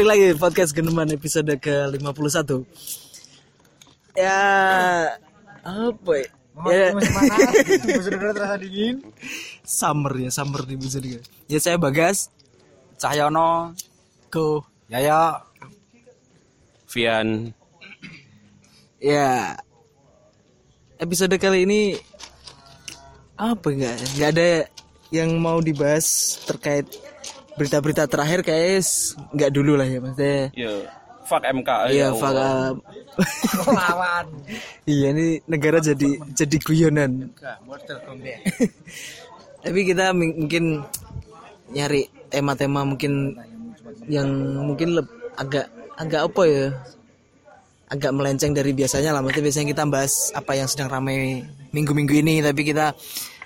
balik lagi di podcast Geneman episode ke 51 ya apa ya, ya. Sudah terasa dingin. summer ya summer di episode ini. ya saya Bagas. Cahyono, go Yaya. Vian, ya. Episode kali ini apa enggak nggak ada yang mau dibahas terkait berita-berita terakhir kayak nggak dulu lah ya maksudnya ya fuck MK Iya, ya fuck up. Lawan. iya, ini negara jadi jadi guyonan. Tapi kita mungkin nyari tema-tema mungkin yang mungkin leb- agak agak apa ya? Agak melenceng dari biasanya lah. Maksudnya biasanya kita bahas apa yang sedang ramai minggu-minggu ini, tapi kita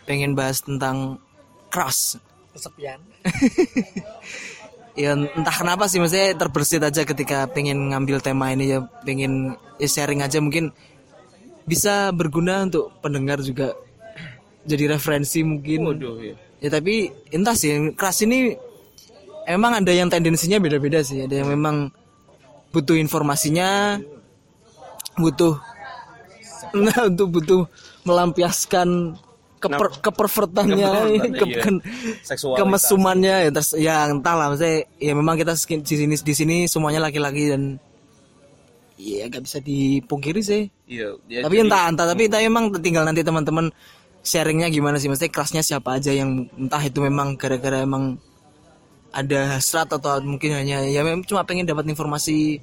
pengen bahas tentang crush. Kesepian. ya entah kenapa sih maksudnya terbersit aja ketika pengen ngambil tema ini ya pengen ya sharing aja mungkin bisa berguna untuk pendengar juga jadi referensi mungkin Waduh, ya. ya tapi entah sih keras ini emang ada yang tendensinya beda-beda sih ada yang memang butuh informasinya butuh nah untuk butuh melampiaskan keper, kepervertannya Kepervertan, ke, iya. ke- Seksualitas. kemesumannya ya terus ya entahlah maksudnya ya memang kita di sini di sini semuanya laki-laki dan ya gak bisa dipungkiri sih Iya, ya, tapi jadi- entah entah tapi entah memang tinggal nanti teman-teman sharingnya gimana sih maksudnya kelasnya siapa aja yang entah itu memang gara-gara emang ada hasrat atau mungkin hanya ya memang cuma pengen dapat informasi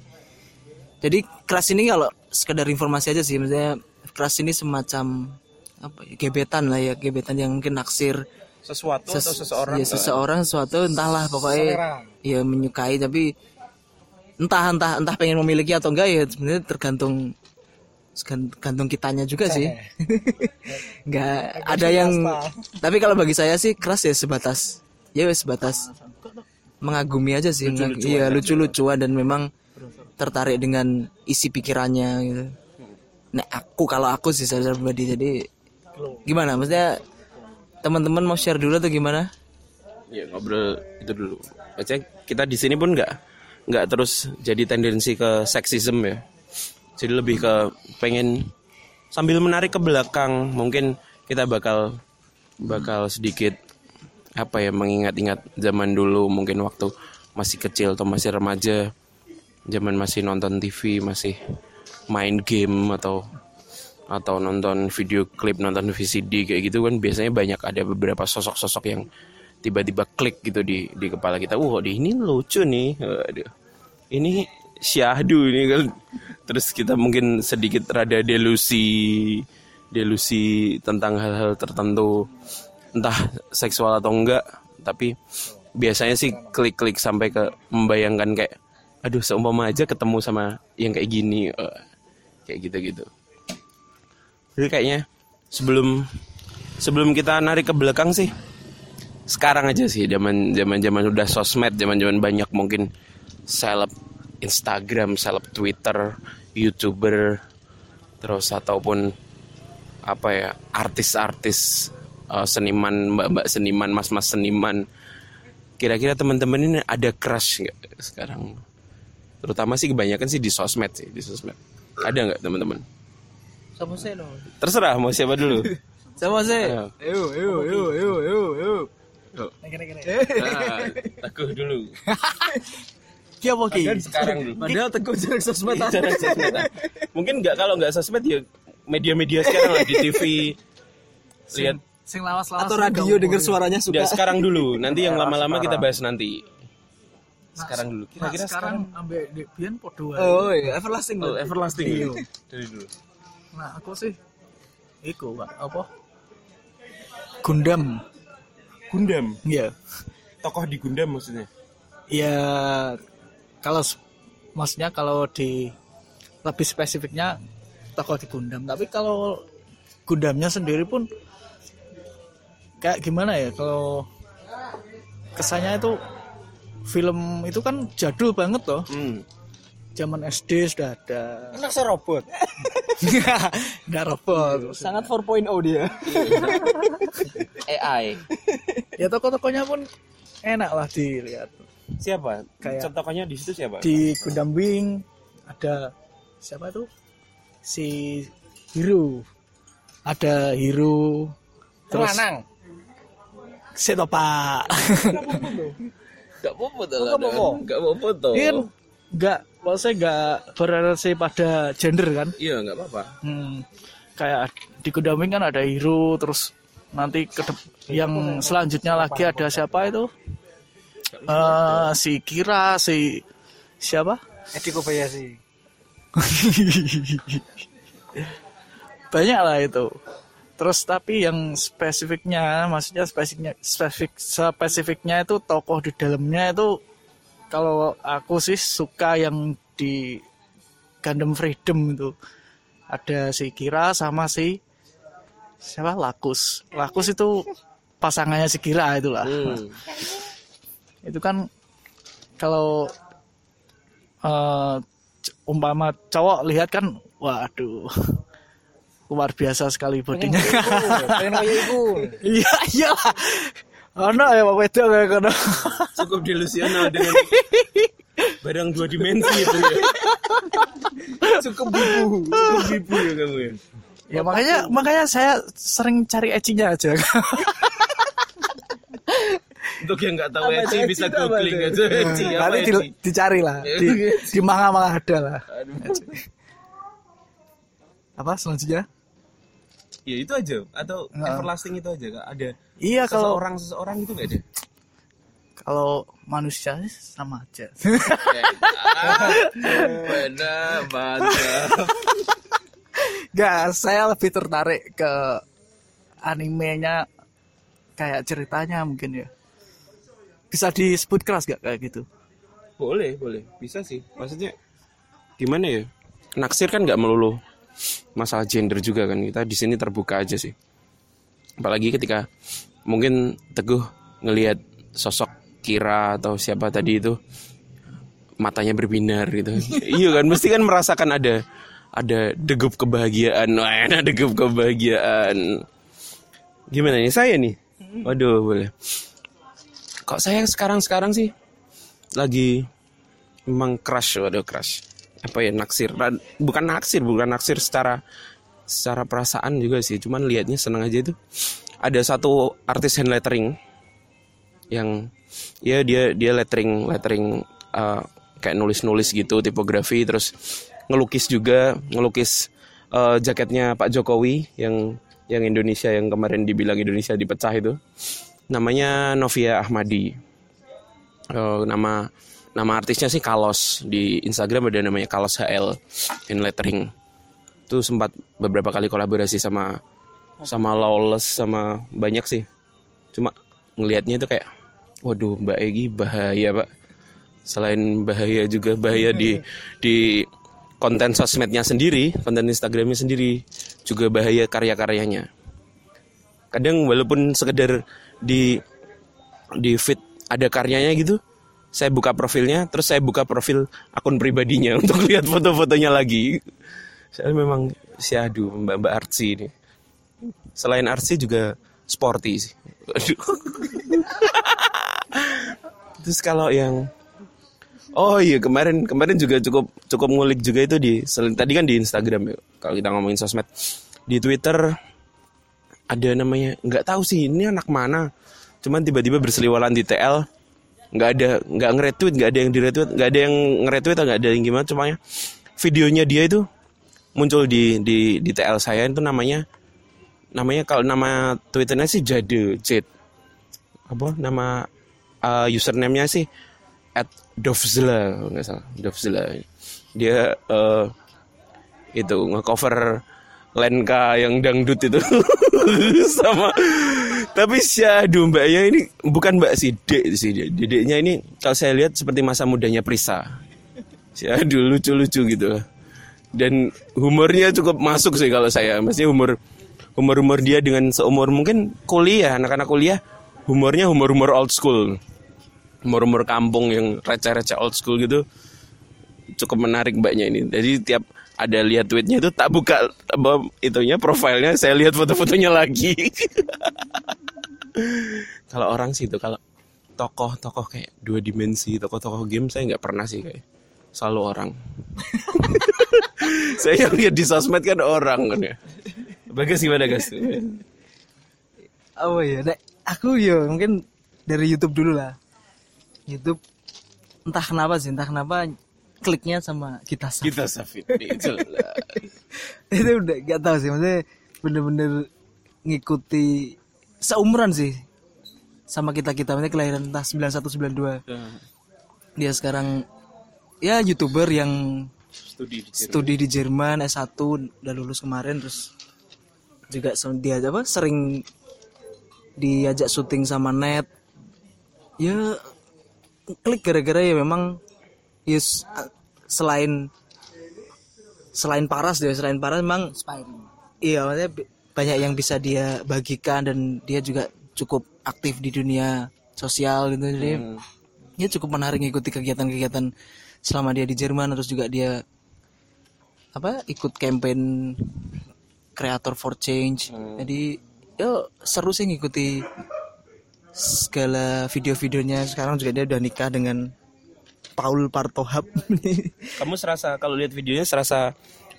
jadi kelas ini kalau sekedar informasi aja sih maksudnya kelas ini semacam apa ya gebetan lah ya gebetan yang mungkin naksir. Sesuatu atau ses- seseorang ya, seseorang sesuatu entahlah pokoknya ya menyukai tapi entah entah entah pengen memiliki atau enggak ya sebenarnya tergantung tergantung kitanya juga sih. Nggak ada yang tapi kalau bagi saya sih keras ya sebatas. Ya wes sebatas. Mengagumi aja sih Mengag- iya lucu-lucuan dan memang tertarik dengan isi pikirannya gitu. Nah aku kalau aku sih secara pribadi jadi gimana? Maksudnya teman-teman mau share dulu atau gimana? Ya ngobrol itu dulu. Maksudnya kita di sini pun nggak nggak terus jadi tendensi ke seksisme ya. Jadi lebih ke pengen sambil menarik ke belakang mungkin kita bakal bakal sedikit apa ya mengingat-ingat zaman dulu mungkin waktu masih kecil atau masih remaja zaman masih nonton TV masih main game atau atau nonton video klip nonton VCD kayak gitu kan biasanya banyak ada beberapa sosok-sosok yang tiba-tiba klik gitu di di kepala kita. Wah di ini lucu nih. Waduh. ini syahdu ini kan. Terus kita mungkin sedikit rada delusi delusi tentang hal-hal tertentu. Entah seksual atau enggak tapi biasanya sih klik-klik sampai ke membayangkan kayak aduh seumpama aja ketemu sama yang kayak gini. Eh, kayak gitu-gitu jadi kayaknya sebelum sebelum kita narik ke belakang sih sekarang aja sih zaman zaman zaman udah sosmed zaman zaman banyak mungkin seleb Instagram seleb Twitter youtuber terus ataupun apa ya artis-artis eh, seniman mbak-mbak seniman mas-mas seniman. Kira-kira teman-teman ini ada crush nggak sekarang? Terutama sih kebanyakan sih di sosmed sih di sosmed. Ada nggak teman-teman sama saya no terserah mau siapa dulu sama saya Ayo. yo yo yo yo yo yo Yuk. Kira-kira. Nah, teguh dulu Ki apa ki? sekarang dulu Padahal teguh jarak sosmed ah. Jarang sosmed. mungkin nggak kalau nggak sosmed ya media-media sekarang lah di TV lihat Sing lawas-lawas. atau radio denger suaranya udah suka. sekarang dulu nanti yang lama-lama kita bahas nanti sekarang dulu Nah, kira-kira sekarang ambek Dek Bian podo. Oh iya, everlasting. Oh, loh. everlasting dulu. dari dulu Nah, aku sih iku Pak, apa? Gundam. Gundam Iya. tokoh di Gundam maksudnya Ya kalau maksudnya kalau di lebih spesifiknya tokoh di Gundam, tapi kalau Gundamnya sendiri pun kayak gimana ya kalau kesannya itu film itu kan jadul banget loh. hmm. Zaman SD sudah ada. Anak robot. Nggak robot. Sangat 4.0 dia. AI ya tokoh-tokohnya pun enak lah dilihat Siapa? Kayak- Contohnya di situ siapa? di Gundam Wing ada siapa tuh si Hiro ada Hiro terus Lanang. Seto Pak Gak apa-apa tuh. Nggak apa-apa. Gak apa-apa tuh. ini kan nggak maksudnya nggak berrelasi pada gender kan? Iya nggak apa-apa. hmm, kayak di Gundam Wing kan ada Hiro terus nanti ke yang selanjutnya lagi ada siapa itu? Eh, si Kira si siapa? Edi Kobayashi. Banyak lah itu. Terus tapi yang spesifiknya maksudnya spesifiknya spesifik spesifiknya itu tokoh di dalamnya itu kalau aku sih suka yang di Gundam Freedom itu. Ada si Kira sama si siapa? Lakus. Lakus itu pasangannya si Kira itulah. Hmm. itu kan kalau c- umpama cowok lihat kan waduh luar biasa sekali bodinya. Pengen kayak iku iya iya ono ya Pak Wedo kayak kono Cukup delusional dengan barang dua dimensi itu ya. Cukup bibu, cukup bibu ya kamu ya. ya makanya makanya saya sering cari ecinya aja. Untuk yang nggak tahu Eci bisa googling aja Eci apa nanti di- dicari lah. Di, di manga-manga ada lah. Apa selanjutnya Ya itu aja atau everlasting itu aja Kak? Ada iya kalau seseorang seseorang itu nggak ada. kalau manusia sama aja Benar, mantap. Gak, saya lebih tertarik ke animenya kayak ceritanya mungkin ya. Bisa disebut keras gak kayak gitu? Boleh, boleh. Bisa sih. Maksudnya gimana ya? Naksir kan nggak melulu masalah gender juga kan. Kita di sini terbuka aja sih. Apalagi ketika mungkin Teguh ngelihat sosok Kira atau siapa tadi itu matanya berbinar gitu. iya kan, mesti kan merasakan ada ada degup kebahagiaan. Ada degup kebahagiaan. Gimana nih saya nih? Waduh, boleh. Kok saya sekarang-sekarang sih lagi memang crush waduh crush apa ya naksir. Bukan naksir bukan naksir secara secara perasaan juga sih. Cuman liatnya seneng aja itu. Ada satu artis hand lettering yang ya dia dia lettering lettering uh, kayak nulis nulis gitu tipografi. Terus ngelukis juga ngelukis uh, jaketnya Pak Jokowi yang yang Indonesia yang kemarin dibilang Indonesia dipecah itu. Namanya Novia Ahmadi. Eh, nama nama artisnya sih Kalos. Di Instagram ada namanya Kalos HL in lettering. Itu sempat beberapa kali kolaborasi sama sama Lawless sama banyak sih. Cuma ngelihatnya itu kayak waduh Mbak Egi bahaya pak. Selain bahaya juga bahaya di di konten sosmednya sendiri konten Instagramnya sendiri juga bahaya karya-karyanya. Kadang walaupun sekedar di di feed ada karyanya gitu saya buka profilnya terus saya buka profil akun pribadinya untuk lihat foto-fotonya lagi. Saya memang si aduh mbak mbak artsy ini. Selain artsy juga sporty sih. Aduh. terus kalau yang oh iya kemarin kemarin juga cukup cukup ngulik juga itu di selain tadi kan di Instagram ya kalau kita ngomongin sosmed. Di Twitter ada namanya nggak tahu sih ini anak mana. Cuman tiba-tiba berseliweran di TL nggak ada nggak nge-retweet nggak ada yang di-retweet nggak ada yang nge-retweet nggak ada yang gimana cuma videonya dia itu muncul di di di TL saya itu namanya namanya kalau nama twitternya sih Jade Jade. Apa? Nama uh, username-nya sih at Dovzela kalau nggak salah Dovzela dia uh, itu ngecover Lenka yang dangdut itu sama. Tapi si aduh mbaknya ini bukan mbak si dek sih. Dedeknya ini kalau saya lihat seperti masa mudanya Prisa. Si aduh lucu-lucu gitu. Dan humornya cukup masuk sih kalau saya. Maksudnya humor humor humor dia dengan seumur mungkin kuliah anak-anak kuliah humornya humor humor old school. Humor humor kampung yang receh-receh old school gitu. Cukup menarik mbaknya ini. Jadi tiap ada lihat tweetnya itu tak buka apa itunya profilnya saya lihat foto-fotonya lagi. Kalau orang sih itu kalau tokoh-tokoh kayak dua dimensi tokoh-tokoh game saya nggak pernah sih kayak selalu orang. Saya yang lihat di sosmed kan orang kan ya. Bagas gimana guys Oh ya, Nek, aku ya mungkin dari YouTube dulu lah. YouTube entah kenapa sih, entah kenapa kliknya sama kita kita Safit itu lah. itu udah gak tahu sih maksudnya bener-bener ngikuti seumuran sih sama kita kita maksudnya kelahiran entah 91 92 dia sekarang ya youtuber yang studi di Jerman. studi di Jerman S1 udah lulus kemarin terus juga dia apa sering diajak syuting sama net ya klik gara-gara ya memang yes selain selain paras dia selain paras memang iya maksudnya banyak yang bisa dia bagikan dan dia juga cukup aktif di dunia sosial gitu. Jadi Hmm. ya cukup menarik ngikuti kegiatan-kegiatan selama dia di Jerman terus juga dia apa ikut campaign Creator for Change. Jadi ya seru sih ngikuti segala video-videonya. Sekarang juga dia udah nikah dengan Paul Partohap kamu serasa kalau lihat videonya serasa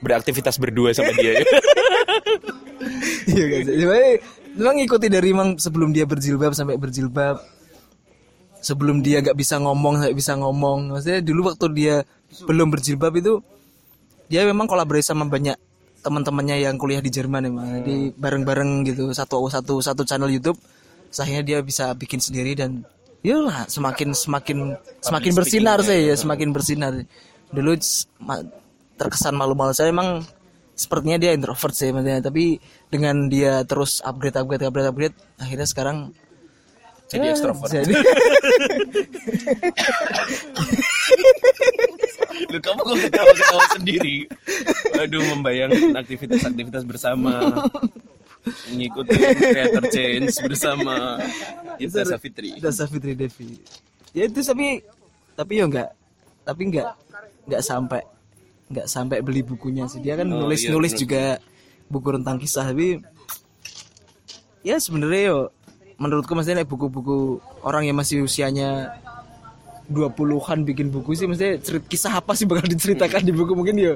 beraktivitas berdua sama dia ya? iya Sebenarnya memang ngikuti dari emang sebelum dia berjilbab sampai berjilbab sebelum dia nggak bisa ngomong sampai bisa ngomong. Maksudnya dulu waktu dia belum berjilbab itu dia memang kolaborasi sama banyak teman-temannya yang kuliah di Jerman emang. Jadi bareng-bareng gitu satu satu satu channel YouTube akhirnya dia bisa bikin sendiri dan yalah semakin semakin semakin bersinar sih ya. semakin bersinar. Dulu terkesan malu-malu. Saya emang sepertinya dia introvert sih maksudnya. Tapi dengan dia terus upgrade upgrade upgrade upgrade akhirnya sekarang jadi ya, ekstrovert jadi Lu kamu kok ketawa-ketawa sendiri? Aduh membayangkan aktivitas-aktivitas bersama Mengikuti creator change bersama Inta Safitri. Dasa Fitri Devi. Ya itu tapi tapi ya enggak tapi enggak enggak sampai enggak sampai beli bukunya sih. Dia kan Oh, nulis iya, nulis bener. juga buku tentang kisah tapi ya sebenarnya yo menurutku maksudnya buku-buku orang yang masih usianya 20-an bikin buku sih maksudnya cerit kisah apa sih bakal diceritakan di buku? Mungkin yo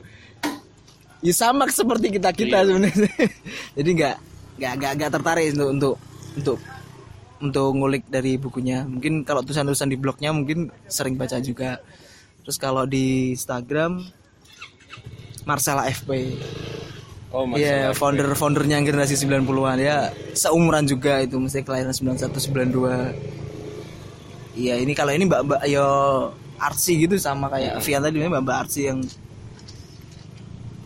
ya sama seperti kita kita Iya. sebenarnya. Jadi nggak nggak nggak nggak tertarik untuk untuk untuk untuk ngulik dari bukunya. Mungkin kalau tulisan-tulisan di blognya mungkin sering baca juga. Terus kalau di Instagram Marcella FP Oh Iya, founder foundernya generasi 90-an ya seumuran juga itu mesti kelahiran 91 92. Iya, ini kalau ini Mbak-mbak yo artsy gitu sama kayak Vian tadi Mbak-mbak artsy yang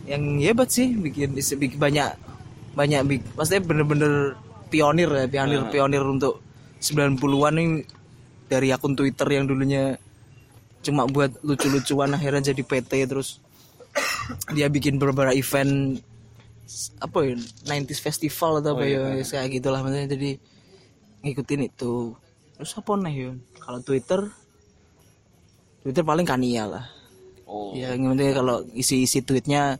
yang hebat sih bikin, bikin banyak banyak bik- maksudnya bener-bener pionir ya, pionir pionir untuk 90-an ini dari akun Twitter yang dulunya cuma buat lucu-lucuan akhirnya jadi PT terus dia bikin beberapa event apa ya 90s festival atau apa ya kayak gitulah. Maksudnya jadi ngikutin itu. Terus apa nih ya kalau Twitter Twitter paling Kania lah. Oh. Ya gimana kalau isi-isi tweetnya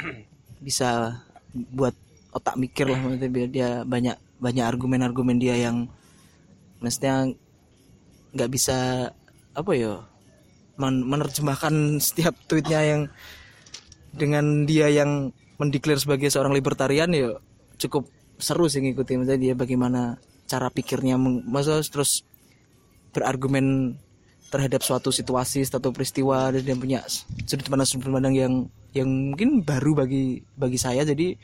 bisa buat otak mikir lah maksudnya biar dia banyak banyak argumen-argumen dia yang mestinya nggak bisa apa ya men- menerjemahkan setiap tweetnya yang dengan dia yang mendeklar sebagai seorang libertarian ya cukup seru sih ngikutin maksudnya dia bagaimana cara pikirnya maksudnya terus berargumen terhadap suatu situasi suatu peristiwa dan dia punya sudut pandang sudut pandang yang yang mungkin baru bagi bagi saya jadi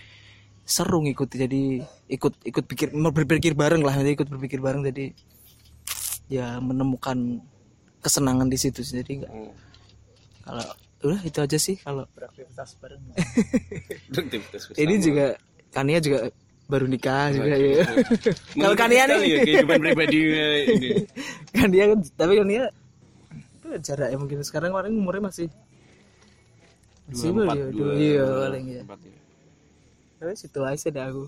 seru ngikuti jadi ikut ikut pikir berpikir bareng lah nanti ikut berpikir bareng jadi ya menemukan kesenangan di situ jadi nggak Hmm. kalau udah itu aja sih kalau beraktivitas bareng bersama. ini juga Kania juga baru nikah juga ya kalau Kania sekali ya nih kehidupan pribadinya ini. kan dia kan tapi kan dia itu jaraknya mungkin sekarang paling umurnya masih empat, ya, dua, iya paling ya empat, ya. tapi situ aja dah aku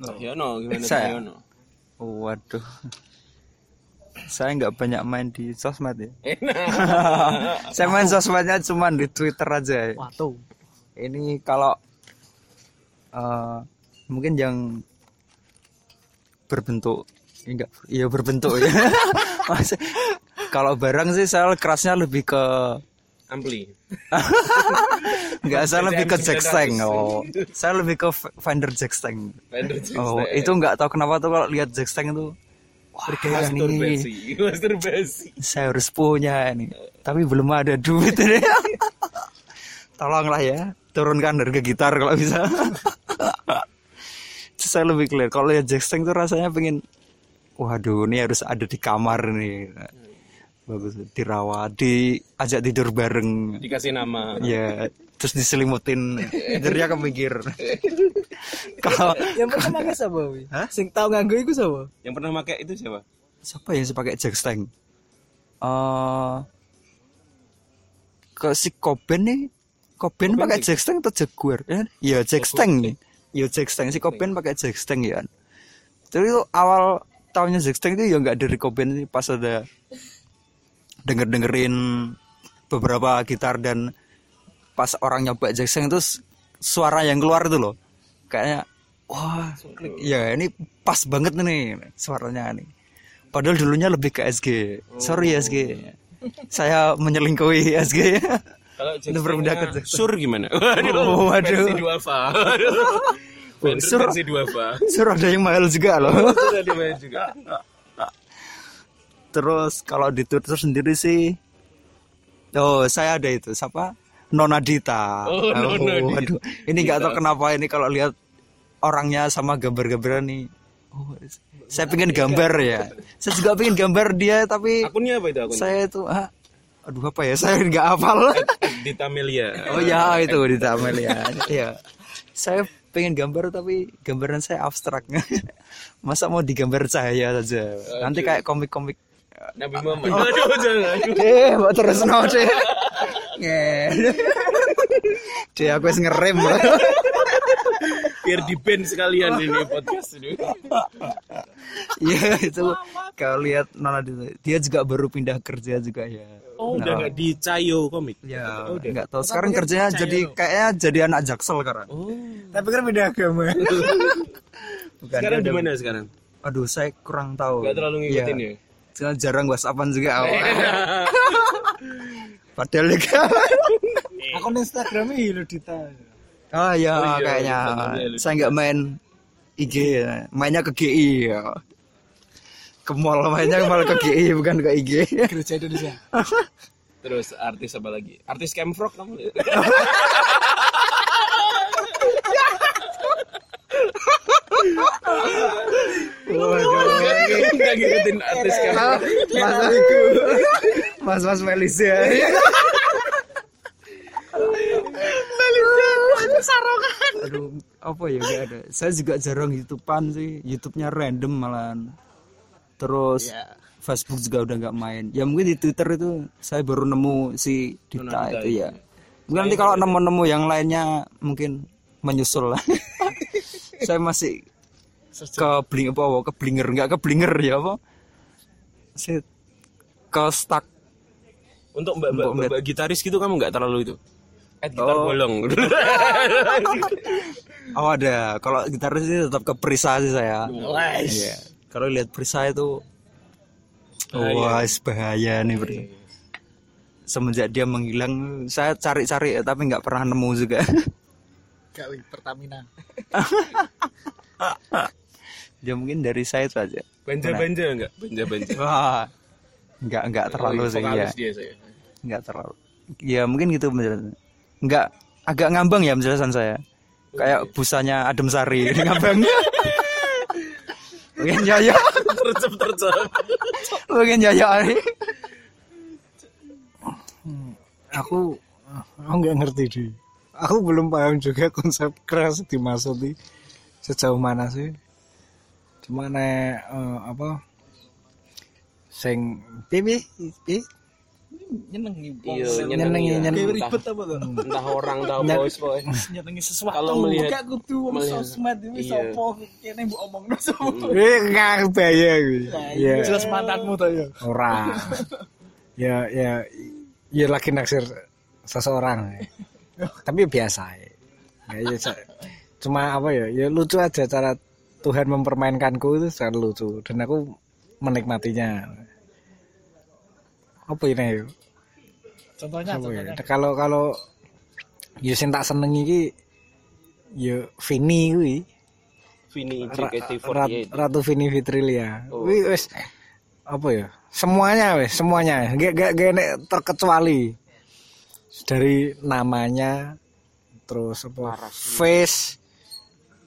Nah, Yono gimana Saya? Yono? Waduh. Saya nggak banyak main di sosmed ya. Saya main sosmednya cuma di Twitter aja. ya. Waduh Ini kalau eh, mungkin yang berbentuk enggak ya berbentuk ya Mas, kalau barang sih saya kerasnya lebih ke Ampli. enggak saya lebih ke jack stang oh. Saya lebih ke Fender jack stang. Oh itu enggak tahu kenapa tuh kalau lihat jack stang itu wah ini Masturbasi. Saya harus punya ini. Tapi belum ada duit ini. Tolonglah ya turunkan harga gitar kalau bisa. Saya lebih clear. Kalau lihat jack stang tuh rasanya pengen waduh ini harus ada di kamar nih bagus. Dirawat diajak tidur bareng. Dikasih nama. ya terus diselimutin. Tidurnya kemikir kalau Yang pernah pakai siapa, Wi? Hah? Sing tau nganggo iku siapa? Yang pernah pakai itu siapa? siapa yang pakai jack stang Eh ke si Koben nih. Koben Cobain pakai jack stang atau jaguar? Ya ya jack stang nih. Ya jack stang si Koben pakai jack stang ya. Jadi itu awal tahunnya jack stang itu ya nggak dari Koben sih pas ada denger dengerin beberapa gitar dan pas orang nyoba jack stang itu suara yang keluar itu loh kayaknya wah ya ini pas banget nih suaranya nih padahal dulunya lebih ke SG sorry SG saya menyelingkuhi SG Kalau Itu berbeda ke Jack Sur gimana? Oh, waduh. Duafa. Sur- versi duafa. sur ada yang mahal juga loh Sudah dimain juga. Terus kalau di Twitter sendiri sih oh saya ada itu siapa? Nona Dita Oh, Nona Dita. waduh ini nggak tahu kenapa ini kalau lihat orangnya sama gambar-gambaran nih. Oh, saya pengen gambar ya. Saya juga pengen gambar dia tapi Akunnya apa itu akunnya? saya itu ah, aduh apa ya? Saya nggak hafal. Di Tamelia. oh ya itu di Tamel ya ya saya pengen gambar tapi gambaran saya abstrak. Masa mau digambar cahaya saja? Nanti kayak komik-komik Nabi Muhammad. Aduh, jangan. eh mau terus no deh Nge. deh aku harus ngerem loh Biar di band sekalian ini podcast ini. Iya itu kalau lihat Nona dia juga baru pindah kerja juga ya Oh, udah nggak di Cayo komik. ya nggak tahu sekarang kerjanya jadi kayaknya jadi anak jaksel sekarang Oh. Tapi kan beda agama. bukan Sekarang di mana sekarang? aduh saya kurang tahu Nggak terlalu ngikutin Iya. ya. Soalnya jarang whatsappan juga padahal juga Akun Instagramnya Hilo Dita. oh ya Oh iya, kayaknya Instagramnya lucu. saya nggak main IG ya. mainnya ke GI ya. ke mall mainnya malah ke GI bukan ke IG Gereja Indonesia. Terus artis apa lagi? Artis Camfrog kamu Nggak ngikutin artis Camfrog. mas mas Melisa aduh apa ya nggak ada. Saya juga jarang youtubean sih. Youtube-nya random malahan. Terus Facebook juga udah nggak main. Ya mungkin di Twitter itu saya baru nemu si Dita Nona itu iya. ya mungkin nanti kalau nemu-nemu yang lainnya mungkin menyusul lah. Saya masih ke bling apa ke blinger nggak ke blinger ya apa saya ke stuck Untuk mbak mbak, mbak, mbak gitaris gitu kamu nggak terlalu itu? Eh gitar Oh. bolong. Oh ada, kalau gitaris sih tetap ke Prisa sih saya. Iya. Kalau lihat Prisa itu, wah bahaya nih Prisa. Semenjak dia menghilang, saya cari-cari tapi nggak pernah nemu juga. Gawi Pertamina. dia mungkin dari saya itu aja. Banja banja enggak? Banja banja. Wah, nggak nggak terlalu sih ya, Vokalis dia saya. nggak terlalu. Ya mungkin gitu penjelasan. Nggak agak ngambang ya penjelasan saya. Kayak busanya Adem Sari ini ngambang. Mungkin ya ya. Tercep tercep. Mungkin ya ya. Aku aku nggak ngerti di. Aku belum paham juga konsep keras dimaksudi sejauh mana sih. Cuma nek eh, apa sing pipi pipi nyenengi Iya, nyenengi nyenengi. nyenengi Ribet apa tuh Entah orang, Nyet- voice boy. nyenengi sesuatu Kalau melihat- gak kudu wong melihat- sosmed iki iya. sapa kene mbok omongno sapa Eh nggak bahaya kuwi. ya Ya. jelas mantanmu to ya Ora. ya ya ya lagi naksir seseorang. Tapi biasa ya. Ya, ya, cuma apa ya? Ya lucu aja cara Tuhan mempermainkanku itu sangat lucu. Dan aku menikmatinya. Apa ini? Contohnya apa ya? contohnya. Kalau kalau ya sing tak seneng iki ya Vini kuwi. Vini Ra- JKT48 Rat- Ratu Vini Fitrilia. Oh. Wih, wis apa ya? Semuanya wis, semuanya. Gak gak gak nek terkecuali. Dari namanya terus apa? Face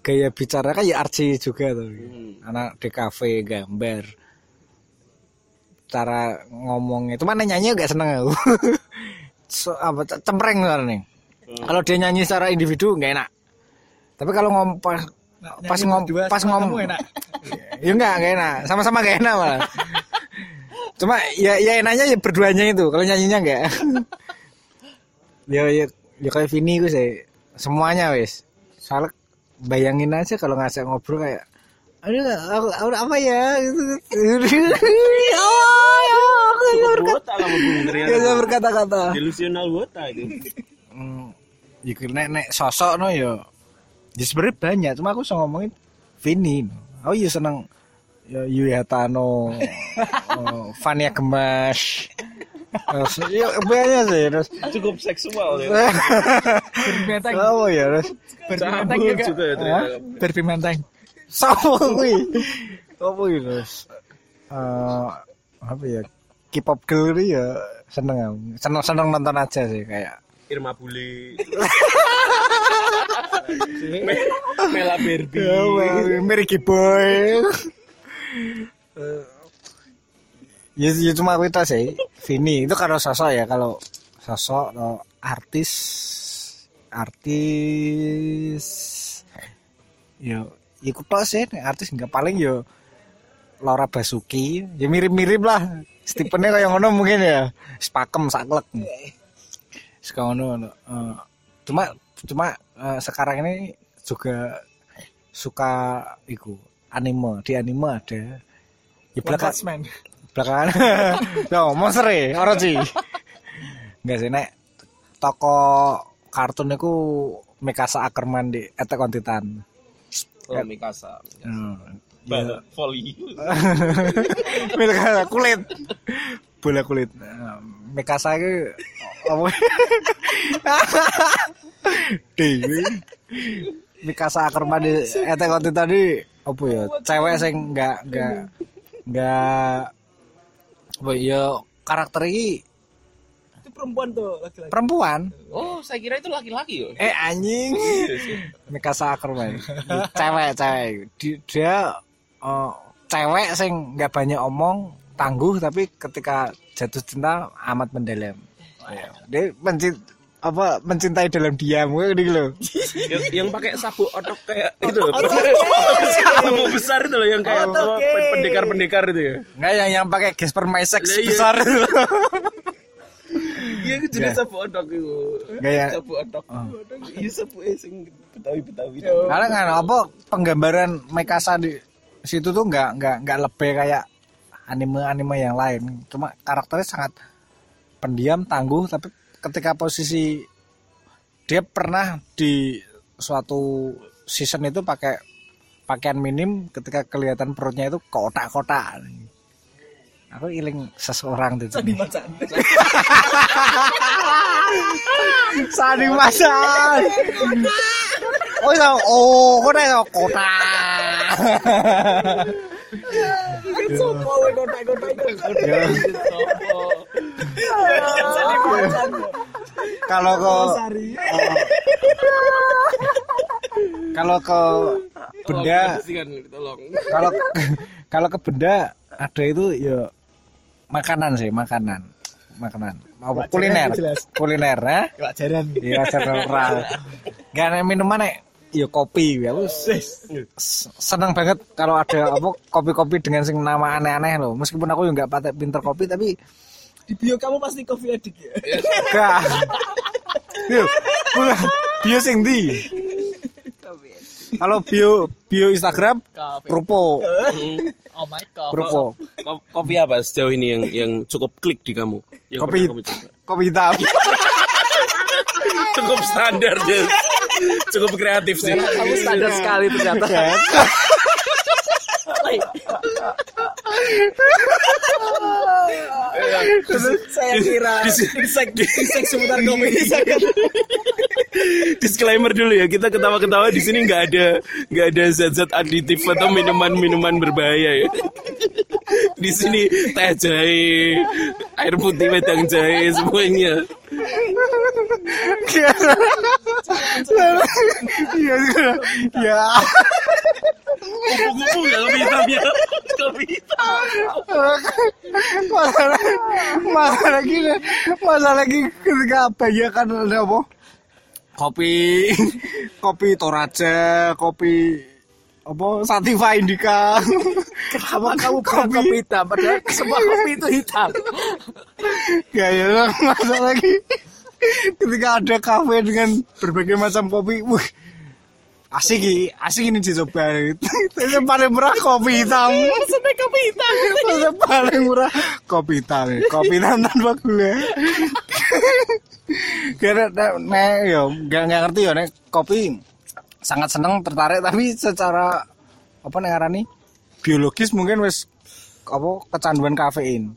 gaya bicara kan ya Archie juga tuh. Hmm. Anak di kafe gambar cara ngomong itu mana nyanyi gak seneng aku. so, apa cempreng nih. Kalau dia nyanyi secara individu nggak enak. Tapi kalau ngom pas, pas nyanyi ngom berdua pas ngom enak. ya enggak enggak enak sama-sama enggak enak malah cuma ya ya enaknya ya berduanya itu kalau nyanyinya enggak ya ya ya kayak Vini gue sih semuanya wis soalnya bayangin aja kalau ngajak ngobrol kayak aduh aku, aku apa ya? Gitu. Oh, ya, aku ya ya, saya berkata-kata. Delusional wota itu. Ya nek nek sosok no ya ya sebenarnya banyak cuma aku bisa ngomongin Vini. Oh iya seneng ya Yui Hatano oh, Fania Gemas ya banyak sih terus cukup seksual ya. Menteng. oh ya terus Berpimenteng Cabut juga. juga ya ternyata Berpimenteng. sama kuwi. Apa ya terus Eh, apa ya? K-pop girl ini ya seneng aku. seneng seneng nonton aja sih kayak. Irma Bule. Me- Mela Barbie. Ya, Mary Boy. Ya, ya cuma aku itu sih. Vini itu kalau sosok ya kalau sosok atau artis artis. Yo ikut tok sih artis nggak paling yo Laura Basuki. Ya mirip-mirip lah Stephennya kayak ngono mungkin ya. Sepakem saklek. Sekarang ngono Eh, cuma cuma eh, sekarang ini juga suka iku anime. Di anime ada. Ya belakang. Belakangan monster ya orang sih. Nggak sih nek toko kartun itu Mikasa Ackerman di Attack on Titan. Oh Mikasa Hmm. Bala volley. Mikasa kulit. Bola kulit. Mikasa itu apa? Dewi. Mikasa Ackerman di Attack on Titan di apa ya? Cewek sing nggak nggak nggak apa ya karakter ini Itu perempuan tuh laki-laki. perempuan? Oh saya kira itu laki-laki loh eh anjing. Mikasa Ackerman cewek cewek. Di- dia eh, cewek sing nggak banyak omong tangguh tapi ketika jatuh cinta amat mendalam. Ya, dia mencint apa mencintai dalam diam gitu loh. Yang, yang pakai sabuk otok kayak itu loh. sabuk besar itu loh yang kayak apa, pendekar-pendekar itu ya. Nggak yang yang pakai Gasper My Sex Lah, iya. besar. Iya itu jenis sabuk otok itu. Nggak ya? sabuk otok. Iya sabuk sing betawi-betawi. Karena kan apa penggambaran Mikasa di situ tuh nggak nggak nggak lebih kayak anime-anime yang lain. Cuma karakternya sangat pendiam tangguh tapi ketika posisi dia pernah di suatu season itu pakai pakaian minim ketika kelihatan perutnya itu kotak-kotak. Aku iling seseorang tuh Sandi macan. Sandi macan oh ya oh kok ada kotak Sopo we kotak-kotak itu. Sopo. kalau ke Sari. kalau ke benda kan tolong kalau kalau ke benda ada itu ya makanan sih makanan. Makanan. Mau kuliner? kuliner ya Kewajaran. iya general gak ada minuman nek ya kopi ya aku seneng banget kalau ada apa kopi-kopi dengan sing nama aneh-aneh loh meskipun aku juga nggak patek pinter kopi tapi Di bio kamu pasti coffee addict ya. gak Yo, bukan. bio sing di kalau bio bio Instagram Kopi. Rupo Oh my god. Rupo Ko- kopi apa sejauh ini yang yang cukup klik di kamu yang kopi pernah kamu coba? kopi hitam cukup standar Jess. cukup kreatif sih. Kamu standar sekali ternyata. Saya kira insek insek seputar sangat Disclaimer dulu ya, kita ketawa-ketawa di sini nggak ada nggak ada zat-zat aditif atau minuman-minuman berbahaya ya. Di sini teh jahe, air putih wedang jahe semuanya. Iya, ya. Kupu-kupu nggak kopi hitam ya? Kopi hitam. masalah masalah gini masalah gini ketika apa ya kan ada apa? Kopi kopi toraja kopi apa sativa indica. Kenapa kamu bilang kopi hitam? Padahal semua kopi itu hitam. Ya ya masalah lagi ketika ada kafe dengan berbagai macam kopi wih asik asik ini dicoba. Itu paling murah kopi hitam. Sampai kopi hitam. Paling murah kopi hitam kopi hitam tanpa gula. Karena nek yo nggak nggak ngerti yo nek kopi sangat seneng tertarik tapi secara apa nek ngarani biologis mungkin wes apa kecanduan kafein.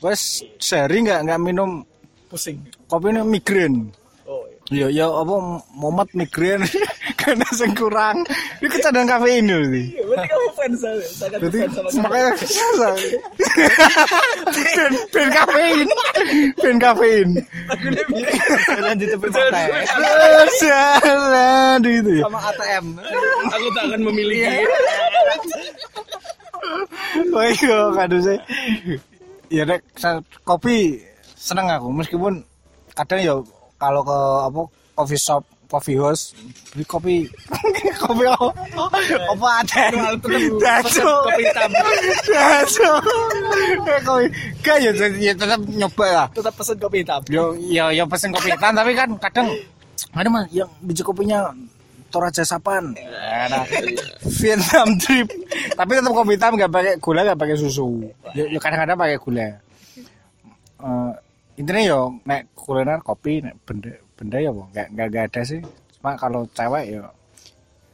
Wes sehari nggak nggak minum pusing kopi ini migrain oh iya. Ya ya apa momet migrain karena sing kurang. Ini kecanduan kafein lho iki. berarti kamu fans saya sangat Berarti fans sama makanya ben ben kafein. Ben kafein. lanjut ke partai Jalan itu ya. sama ATM Aku tak akan memiliki. Oh iya kado saya. Ya nek kopi seneng aku meskipun kadang ya kalau ke apa coffee shop coffee house beli kopi. Kopi apa? Apa ada? Dacu. Kopi hitam. Dacu. Eh, kopi. Gak ya ya tetap nyoba lah. Tetap pesen kopi hitam. Yo yo yo pesen kopi hitam tapi kan kadang ada mah yang biji kopinya Toraja Sapan. Nah, Vietnam Drip tapi tetap kopi hitam nggak pakai gula nggak pakai susu. Yo, kadang-kadang pakai gula. Eh, intinya yo nek kuliner kopi nek benda benda ya boh nggak nggak ada sih. Cuma kalau cewek ya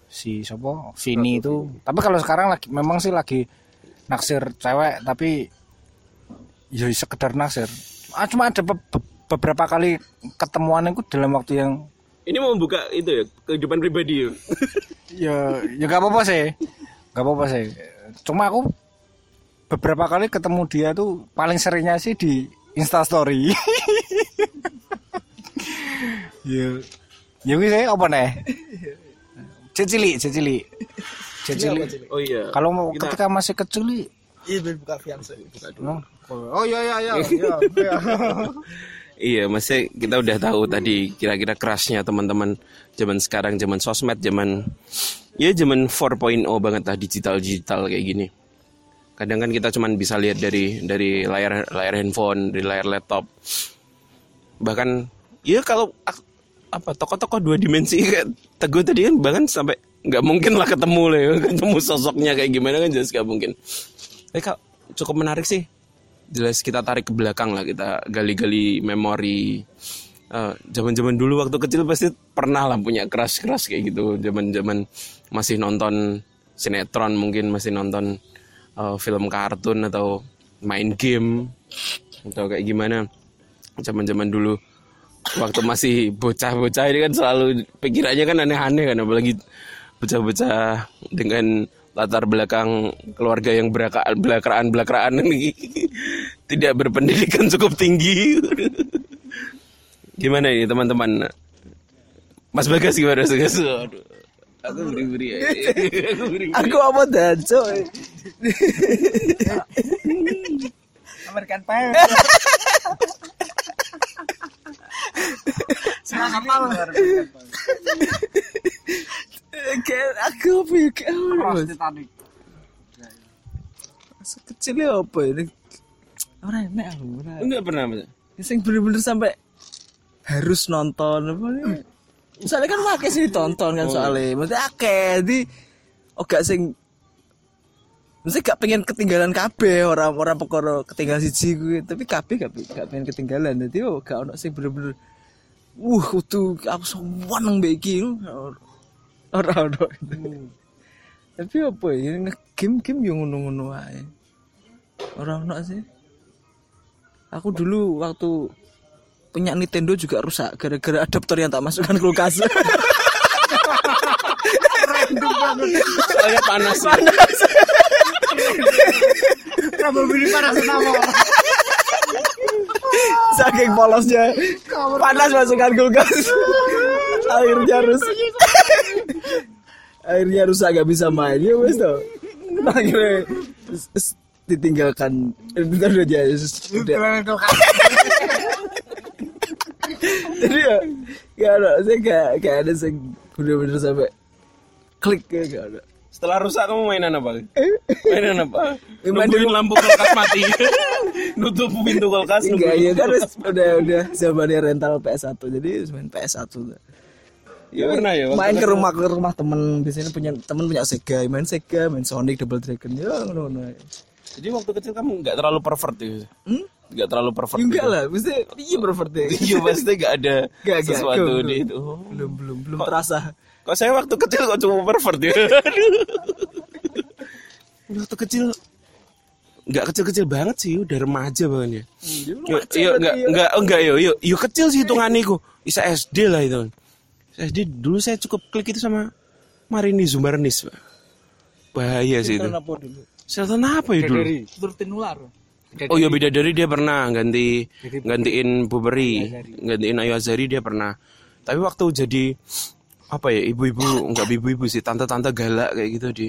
si sopo Vini itu. Tapi kalau sekarang lagi memang sih lagi naksir cewek tapi ya sekedar naksir. Ah, cuma ada be- be- beberapa kali ketemuan itu dalam waktu yang Ini mau buka itu ya kehidupan pribadi ya. ya ya gak apa-apa sih. Gak apa-apa sih. Cuma aku beberapa kali ketemu dia tuh paling seringnya sih di instastory. Ya ya wis eh, apa nih cecili cecili cecili Oh iya. kalau mau Kita- ketika masih kecil iya ben buka fianse buka dulu. Oh iya iya iya iya, iya. Iya, kita udah tahu tadi kira-kira kerasnya teman-teman zaman sekarang, zaman sosmed, zaman ya zaman 4.0 banget lah digital-digital kayak gini. Kadang kan kita cuman bisa lihat dari dari layar layar handphone, dari layar laptop. Bahkan ya kalau apa tokoh-tokoh dua dimensi kayak teguh tadi kan bahkan sampai nggak mungkin lah ketemu lah ya, ketemu sosoknya kayak gimana kan jelas nggak mungkin. Tapi kak cukup menarik sih jelas kita tarik ke belakang lah kita gali-gali memori Eh, zaman-zaman dulu waktu kecil pasti pernah lah punya keras-keras kayak gitu zaman-zaman masih nonton sinetron mungkin masih nonton eh, film kartun atau main game atau kayak gimana. Zaman-zaman dulu waktu masih bocah-bocah ini kan selalu pikirannya kan aneh-aneh kan apalagi bocah-bocah dengan latar belakang keluarga yang belakaan belakaraan belakaraan ini tidak berpendidikan cukup tinggi. Gimana ini teman-teman? Mas Bagas gimana Mas aku beri-beri aja. aku beri-beri. aku apa dan coy American Pie Semangat banget Kayak aku apa ya kayak apa ya? Apa ini orang enak aku enggak pernah Mas sing bener-bener sampai harus nonton apa ya? Soalnya kan wakil sih ditonton kan soalnya, maksudnya akeh di oh gak sing Mesti gak pengen ketinggalan kabeh orang orang pokoro ketinggalan siji gue, tapi kabeh gak, gak pengen ketinggalan. Jadi oh gak ono sing bener-bener uh kudu aku seneng mbek iki. Ora ono. Tapi apa ya game-game yo ngono-ngono ae. orang ono sih aku dulu waktu punya Nintendo juga rusak gara-gara adaptor yang tak masukkan kulkas. Soalnya panas. ya. Kabel beli paracetamol. saking polosnya. Panas masukkan kulkas. Airnya rusak airnya rusak gak bisa main. Ya wes tau akhirnya s- s- ditinggalkan. Eh, udah. dia udah jadi ya gak ada saya gak gak ada sih bener-bener sampai klik ya gak ada Setelah rusak kamu mainan apa? Mainan apa? Ya, main Nungguin lampu kulkas mati. Nutup pintu kulkas. enggak ya kan udah udah zamannya rental PS1 jadi main PS1 tuh. Ya pernah ya. main ke rumah ke rumah temen biasanya punya temen punya Sega main Sega main Sonic Double Dragon ya ngono Jadi waktu kecil kamu nggak terlalu pervert ya? hmm? Nggak terlalu pervert. enggak gitu? lah mesti iya pervert deh Iya pasti nggak ada Nggak, nggak, sesuatu belum, di itu. belum belum belum terasa Kok saya waktu kecil kok cuma pervert ya? Aduh. waktu kecil nggak kecil-kecil banget sih, udah remaja banget ya. Yuk, yuk, enggak, enggak, enggak, yuk, yuk, yuk kecil sih hitungannya ku. Isa SD lah itu. SD dulu saya cukup klik itu sama Marini Zumarnis, Pak. Bahaya sih itu. apa dulu Setan apa ya dulu? turutin ular Oh iya beda dari dia pernah ganti gantiin Buberi, gantiin Ayu Azari dia pernah. Tapi waktu jadi apa ya ibu-ibu nggak ibu-ibu sih tante-tante galak kayak gitu di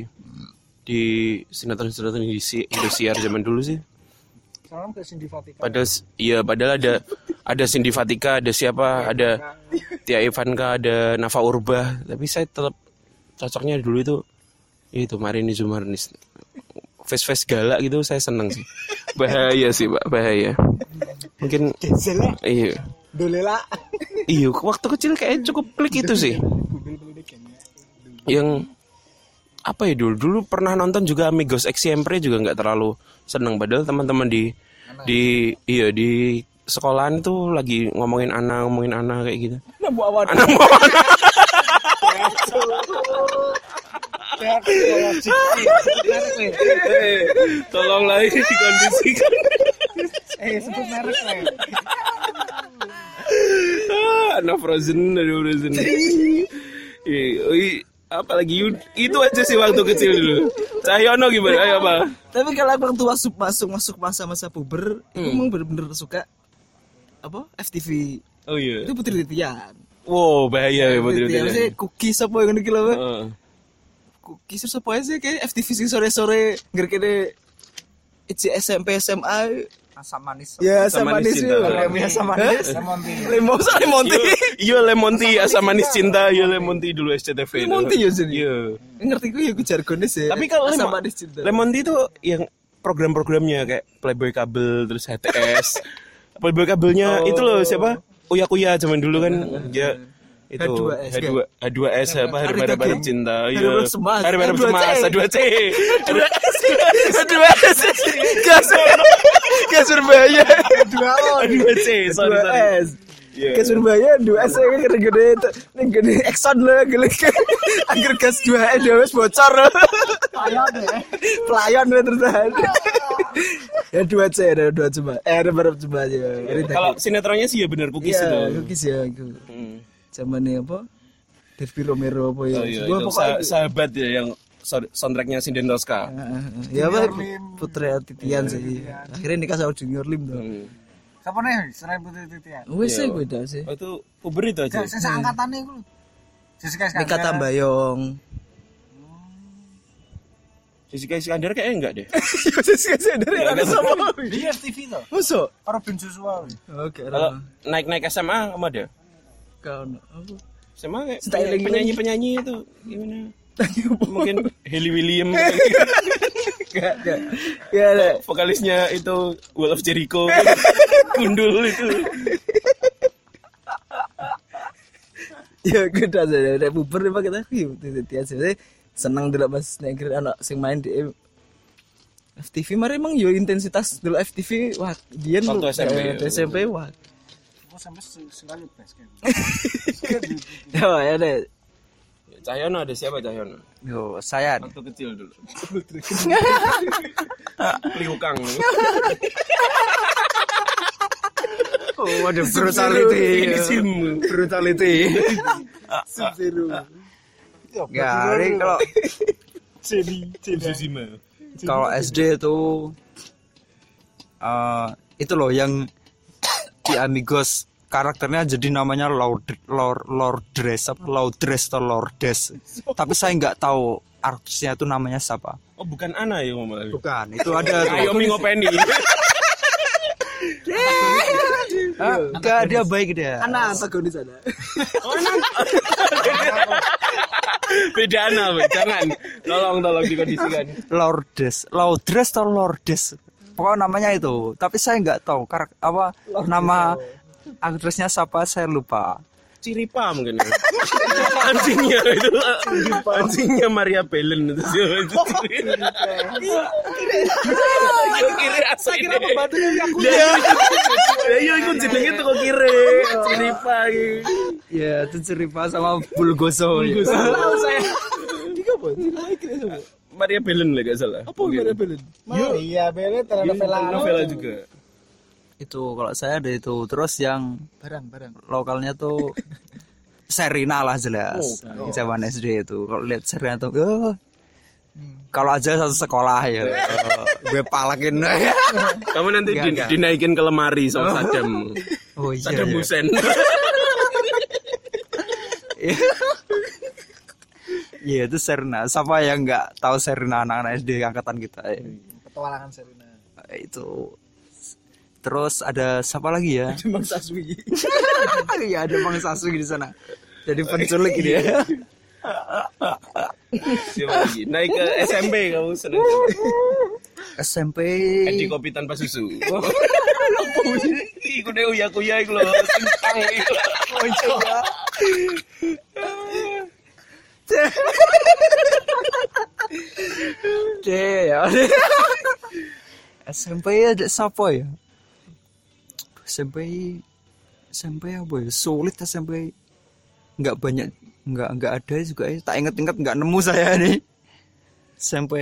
di sinetron-sinetron di Indosiar zaman dulu sih. Salam ke Cindy Fatika. Padahal iya padahal ada ada Cindy Fatika, ada siapa, ada Tia Ivanka, ada Nafa Urbah. Tapi saya tetap cocoknya dulu itu itu Marini Zumarnis. Face-face galak gitu saya seneng sih. Bahaya sih, Pak, bahaya. Mungkin iya. Dolela. Iya, waktu kecil kayak cukup klik itu sih. Yang apa ya dulu dulu pernah nonton juga Amigos X Siempre juga nggak terlalu seneng padahal teman-teman di di iya di sekolahan itu lagi ngomongin anak ngomongin anak kayak gitu. Anak anak. Tolonglah ini dikondisikan. Eh, sebut merek lah. Ah, anak Frozen dari Frozen. Oi, apalagi itu aja sih waktu kecil dulu. Cahyono gimana? Ayo apa? tapi kalau aku waktu masuk masuk masuk masa-masa puber aku emang bener-bener suka apa FTV Oh iya. itu Putri Titian Wow, bahaya ya Putri Titian sih cookies apa yang ngono ki terus apa sih kayak FTV sore-sore ngerkene Ici SMP SMA Asam manis. ya Asam sama manis yuk Lemi asam manis. Lemonti. lemon sama lemonti Iya Lemonti asam manis cinta, iya Lemonti dulu SCTV. itu. Lemonti ya sini Iya. ngerti gue ya gue jargonnya sih Tapi kalau asam Lemon- manis cinta Lemonti itu yang program-programnya kayak Playboy kabel terus HTS. Playboy kabelnya itu loh siapa? Uya Kuya zaman dulu kan ya itu H2S, H2 H2S apa hari Daging. cinta Hari iya hari pada H2C. semas H2C dua S gas gas Surabaya Dua O. H2C sorry dua sorry S Iya. Surabaya dua S yang gede gede ini gede Exxon lah gede agar gas dua S dua S bocor ya. pelayan lah terus ya dua C ada dua coba eh ada berapa coba aja kalau sinetronnya sih ya benar cookies Iya, itu cookies ya Hmm. Zamannya apa Devi Romero apa ya Oh iya, Gua itu pokoknya sa- sahabat ya yang so- soundtracknya Sinden Tosca. ya apa Putri Titian sih akhirnya nikah sama Junior Lim tuh Hmm. Siapa nih selain Putri Titian? wes sih beda sih Oh, itu puber itu aja. Sing seangkatan nih gue. Jessica Iskandar. Mika Tambayong Jessica Iskandar kayaknya enggak deh. Jessica Iskandar yang ada sama Di FTV tuh. Masuk Robin Joshua. Oke Kalau naik-naik SMA kamu ada? Kau SMA kayak Styling penyanyi-penyanyi itu gimana? Mungkin Hayley William Gak, gak. Ya, ada. vokalisnya itu Wall of Jericho gundul itu. Ya, gue udah ada ada buber nih pak kita. Titian sih. Seneng dulu mas negeri anak sing main di FTV mari emang yo intensitas dulu FTV wah dia Waktu SMP, eh, ya. SMP wah sampai se- sekali basket. ya ya deh Cahyono ada siapa Cahyono? Yo, saya. Waktu kecil dulu. Liukang. Oh, ada brutality. Sim. brutality. Ya, ini kalau Susima. kalau SD itu eh itu loh yang di Amigos karakternya jadi namanya Lord Lord Lordress apa Lordress atau Lordes. Tapi saya nggak tahu artisnya itu namanya siapa. Oh bukan Ana ya ngomong. Bukan, itu ada tuh. Ayo Mingopeni. Ah, Enggak, dia baik dia. Anak antagonis ada. Oh Ana. Beda Ana, jangan. Tolong tolong dikondisikan. Lordes, Lordres atau Lordes. Pokoknya namanya itu. Tapi saya nggak tahu karak apa nama aktrisnya siapa saya lupa. Ciripa mungkin. ya. Anjingnya itu. Anjingnya Maria Belen itu. Itu kiri asal kira pembantunya aku. Ya iya ikut jenenge tuh kok kiri. Ciripa. Ya, itu Ceripa sama Bulgoso. ya. saya. Maria Belen lah gak salah. Apa Maria Belen? Iya, Bele telenovela. Novela juga. Itu kalau saya ada itu. Terus yang Barang, barang. lokalnya tuh Serina lah jelas. Zaman SD itu. Kalau lihat Serina tuh, oh, kalau aja satu sekolah ya, oh, gue palakin. Kamu nanti Enggak, di- enggak. dinaikin ke lemari sama Saddam. oh iya. Saddam iya. Iya itu Serina. Siapa yang nggak tahu Serina anak-anak SD angkatan kita? ya? Petualangan Serina. Itu. Terus ada siapa lagi ya? Bang Saswi. Iya ada Bang Sasugi di sana. Jadi penculik ini ya. Siapa lagi? Naik ke SMP kamu seneng. SMP. Edi kopi tanpa susu. Iku deh uya kuya iku lho. Sintang iku. C ya. SMP ada siapa ya? SMP SMP apa ya? Sulit SMP. Nggak banyak nggak nggak ada juga ya. Tak inget-inget nggak nemu saya nih. SMP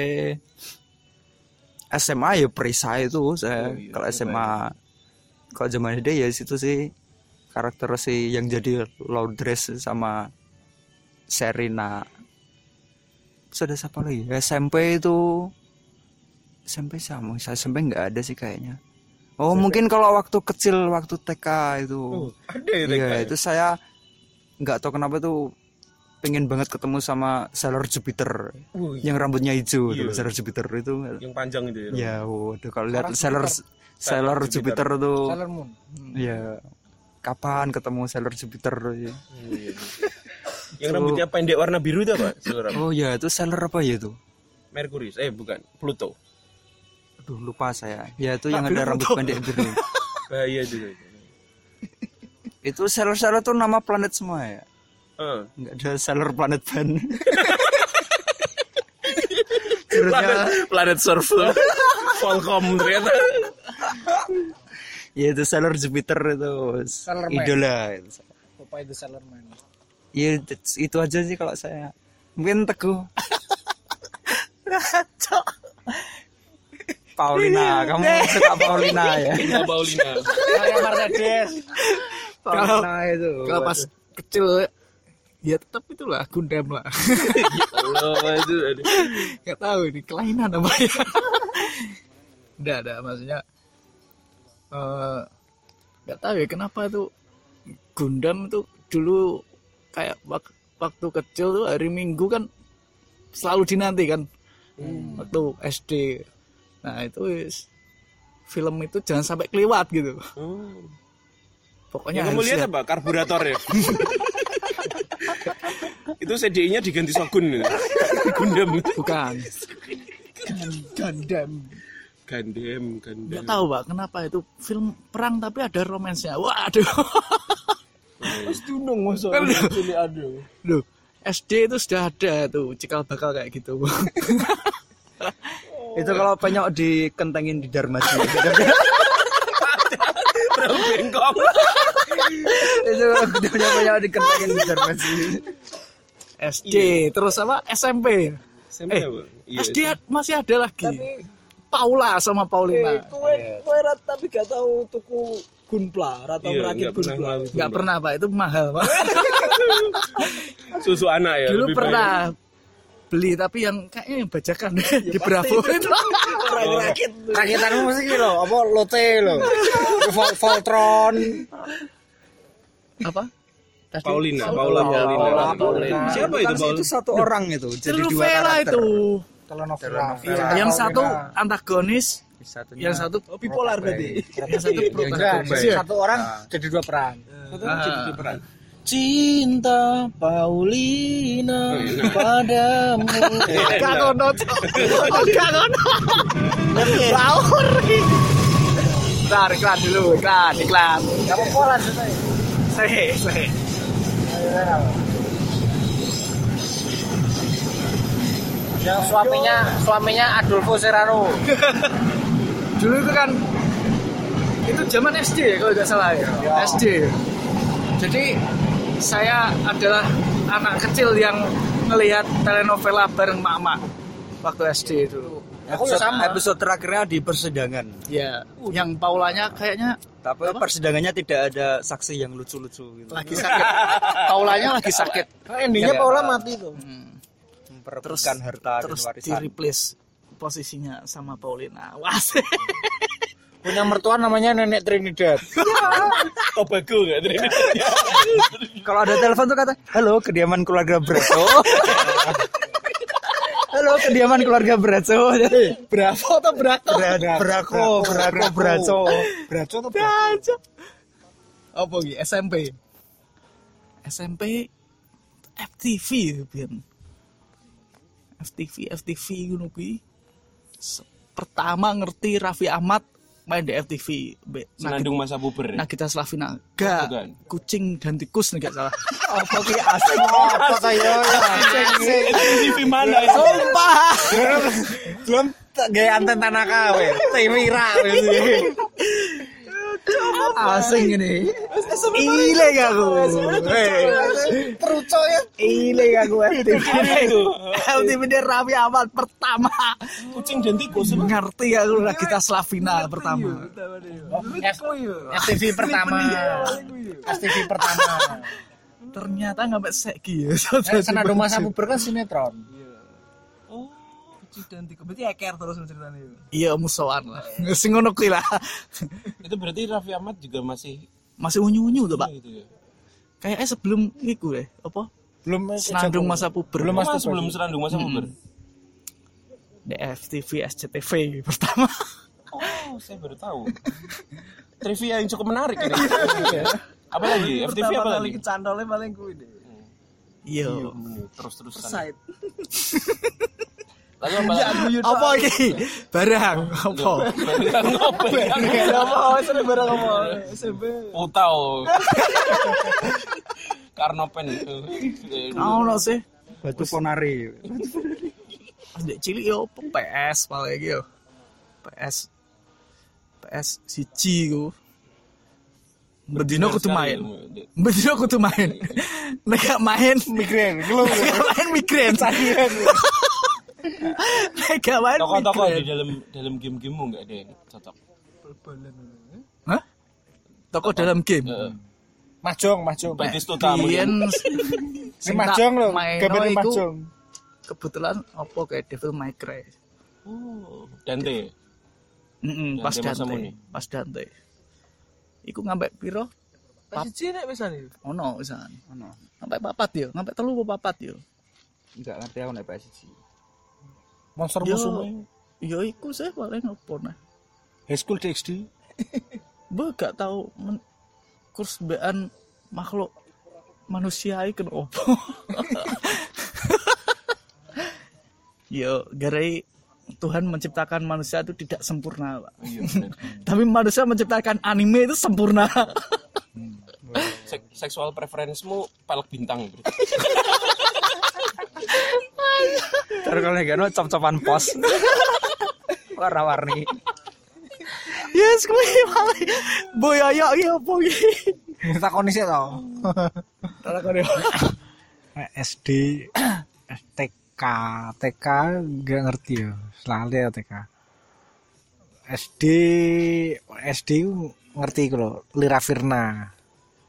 SMA ya perisai itu saya. Kalau SMA kalau zaman SD ya situ sih karakter si yang jadi Laudress sama Serena. Terus ada siapa lagi? SMP itu SMP sama saya SMP nggak ada sih kayaknya. Oh mungkin kalau waktu kecil waktu TK itu. Ada ya Iya itu saya nggak tahu kenapa tuh pengen banget ketemu sama Sailor Jupiter yang rambutnya hijau Iya. tuh Sailor Jupiter itu. yang panjang itu ya. Ya, waduh kalau lihat Sailor Sailor Jupiter tuh, Sailor Moon. ya kapan ketemu Sailor Jupiter ya. Iya. Yang rambutnya pendek warna biru itu apa? Oh ya itu Sailor apa ya itu? Merkurius. Eh bukan, Pluto. Aduh lupa saya. Ya itu yang ada rambut pendek biru. Bahaya juga itu. itu Sailor tuh nama planet semua ya. Eh, Nggak ada Sailor Planet Band. planet, planet surf tuh. Volcom ternyata. ya itu Sailor Jupiter itu idola. itu. Popeye the Sailor Man. Ya itu aja sih kalau saya. Mungkin teguh. Paulina, kamu suka Paulina ya? Ina Paulina. Maria Mercedes. Paulina itu. Kalau pas kecil ya tetap itulah Gundam lah. Allah itu. aduh. Gak tahu ini kelainan apa ya. Udah ada maksudnya eh nggak tahu ya kenapa itu Gundam itu dulu kayak wak- waktu kecil tuh hari Minggu kan selalu dinanti kan waktu SD. Nah itu wis, film itu jangan sampai kelewat gitu. Oh. Pokoknya Yang kamu harus lihat apa? Karburator ya? itu CDI-nya diganti Shogun. Gundam. bukan. Gundam. Gundam, Gundam. Nggak tahu pak kenapa itu film perang tapi ada romansnya. Waduh. Terus dunung masa. Kan- Ini aduh. Loh, SD itu sudah ada tuh cikal bakal kayak gitu. Itu kalau penyok dikentengin di Dharma Bro bengkok. itu punya penyok dikentengin di Dharma SD terus apa? SMP SMP eh? Iya, SD masih ada lagi. Paula sama Paulina. Kue kue rat tapi gak tahu tuku gunpla atau Iya, merakit nggak pernah gunpla. nggak pernah pak. Itu mahal pak. Susu anak ya. dulu pernah beli tapi yang kayaknya yang bajakan di Bravo itu rakit. Rakitanmu mesti ki lho, apa lote lho. Vol Voltron. apa baik. Paulina, Paula, Paula, Paulina. Paula, Paulina. Siapa itu Paulina? itu satu orang itu jadi dua Telenovela karakter itu Telenovela. Iya, yang satu antagonis Satunya yang satu Oh, bipolar berarti. yang satu Enggak, protagonis jadi satu orang jadi dua peran. Cinta Paulina padamu. Gak ngono. Baur. Bentar, iklan dulu, iklan, iklan. Gak apa-apa lah sehe. Yang suaminya suaminya Adolfo Serrano. Dulu itu kan itu zaman SD ya kalau nggak salah ya. SD. Jadi saya adalah anak kecil yang melihat telenovela bareng mama waktu SD itu. Aku ya sama. episode terakhirnya di persidangan Ya, yang Paulanya kayaknya tapi persidangannya tidak ada saksi yang lucu-lucu gitu lagi sakit. Paulanya lagi sakit. Nah, endingnya Iya. Paula mati tuh. memperebutkan harta terus dan di warisan replace posisinya sama Paulina. Wah, Punya mertua namanya Nenek Trinidad. Tobago nggak? kalau ada telepon tuh kata halo kediaman keluarga Braco halo kediaman keluarga Braco Bravo atau Braco? Braco Braco Braco Braco tuh Aja. Apa gitu? SMP. SMP FTV itu biar. FTV FTV ngono kuwi. Se- Pertama ngerti Raffi Ahmad main di FTV. Senandung masa puber. ya? Nagita Slavina. Gak. Bukan. Kucing dan tikus nih gak salah. apa ki asing apa kayak TV mana itu? Sumpah. belum gaya anten tanah kawe. TV ra. Asing ini. Ile gak aku. Teruco ya. Ile gak. FTV di Raffi Ahmad pertama. Kucing dan tikus. Ngerti aku Nagita Slavina pertama. FTV pertama. FTV pertama. Ternyata nggak sampai seki ya. Eh, Senandung masa puber kan sinetron. Dan tiga berarti eker terus ceritanya itu. Iya musuhan lah. Sing ngono kuwi lah. Itu berarti Raffi Ahmad juga masih Masih unyu-unyu tuh, Pak. gitu ya. Kayaknya sebelum iku deh, apa? Belum Senandung masa puber. Belum Oh, Mas sebelum serandung masa puber. DFTV SCTV pertama. Oh, saya baru tahu. Trivia yang cukup menarik ini. apa lagi? FTV apa lagi? kecantolnya paling kuwi deh. Iya. Terus-terusan. Side. Lalu apa? lagi? Apa iki? Barang apa? Ngopi. Apa sering bareng ngomong SMP. Utau. Karnopen itu. Kau no sih. batu ponari Pas dek cilik yo apa? PS paling iki yo. PS PS siji ku. Bedino kudu main. Bedino kudu main. Nek main Migrain. Nek main migrain. Nek gak main Toko-toko di dalam dalam game-gamemu nggak ada yang cocok. Hah? Toko dalam game. Heeh. Mahjong, mahjong. Batistuta Biyen Ini mahjong loh. iku mahjong. Kebetulan apa kayak Devil May Cry. Oh, Dante. Mm pas Dante pas Dante. Iku ngambek piro? Pas siji nek pisan iki. Ono pisan. Ono. Ngambek papat yo, ngambek telu apa papat yo. enggak ngerti aku nek PSG Monster Yo, yo iku sih paling apa nah. High School DxD. Gue gak tahu men- kurs bean makhluk manusia kena opo. Yo, garai Tuhan menciptakan manusia itu tidak sempurna, Pak. Iya. Tapi manusia menciptakan anime itu sempurna. Sek- seksual preferensmu pelek bintang. Bro. terus kalau gak no cop-copan pos warna-warni yes, kuwi malah boyoyo iki opo iki? Takoni sih tau. Takon yo. Eh, SD TK TK nggak ngerti ya selalu ya TK SD SD ngerti ku lho Lira Firna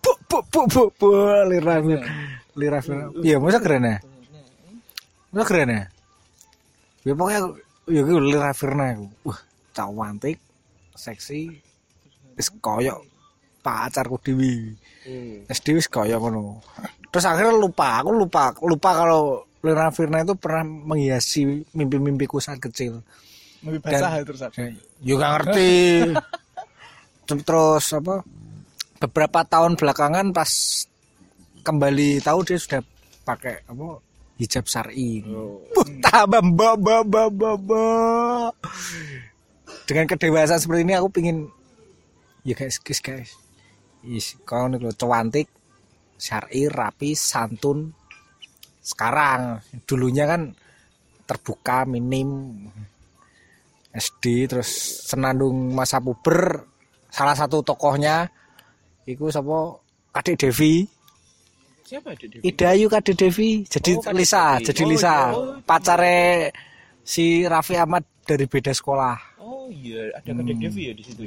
bu bu bu bu, bu Lira Firna Lira Firna iya masa keren ya masa keren ya ya pokoknya ya ku Lira Firna ku wah cantik seksi wis koyok pacarku dewi SD wis kaya ngono. Terus akhirnya lupa, aku lupa, lupa kalau Lena Firna itu pernah menghiasi mimpi-mimpiku saat kecil. Dan- basah terus aku. Juga ngerti. Terus apa? Beberapa tahun belakangan pas kembali tahu dia sudah pakai apa? Hijab syar'i. Bamba bamba. Dengan kedewasaan seperti ini aku pingin ya guys, guys, guys. Is, kau nih lo cantik, syar'i, rapi, santun. Sekarang, dulunya kan terbuka, minim, SD, terus senandung masa puber. Salah satu tokohnya, itu siapa? Kadek Devi. Siapa itu? Idayu Kadek Devi. Jadi Oh, Lisa, Devi. jadi Oh, Lisa. iya. Pacare si Raffi Ahmad dari beda sekolah. Oh iya, ada Kadek Devi ya di situ.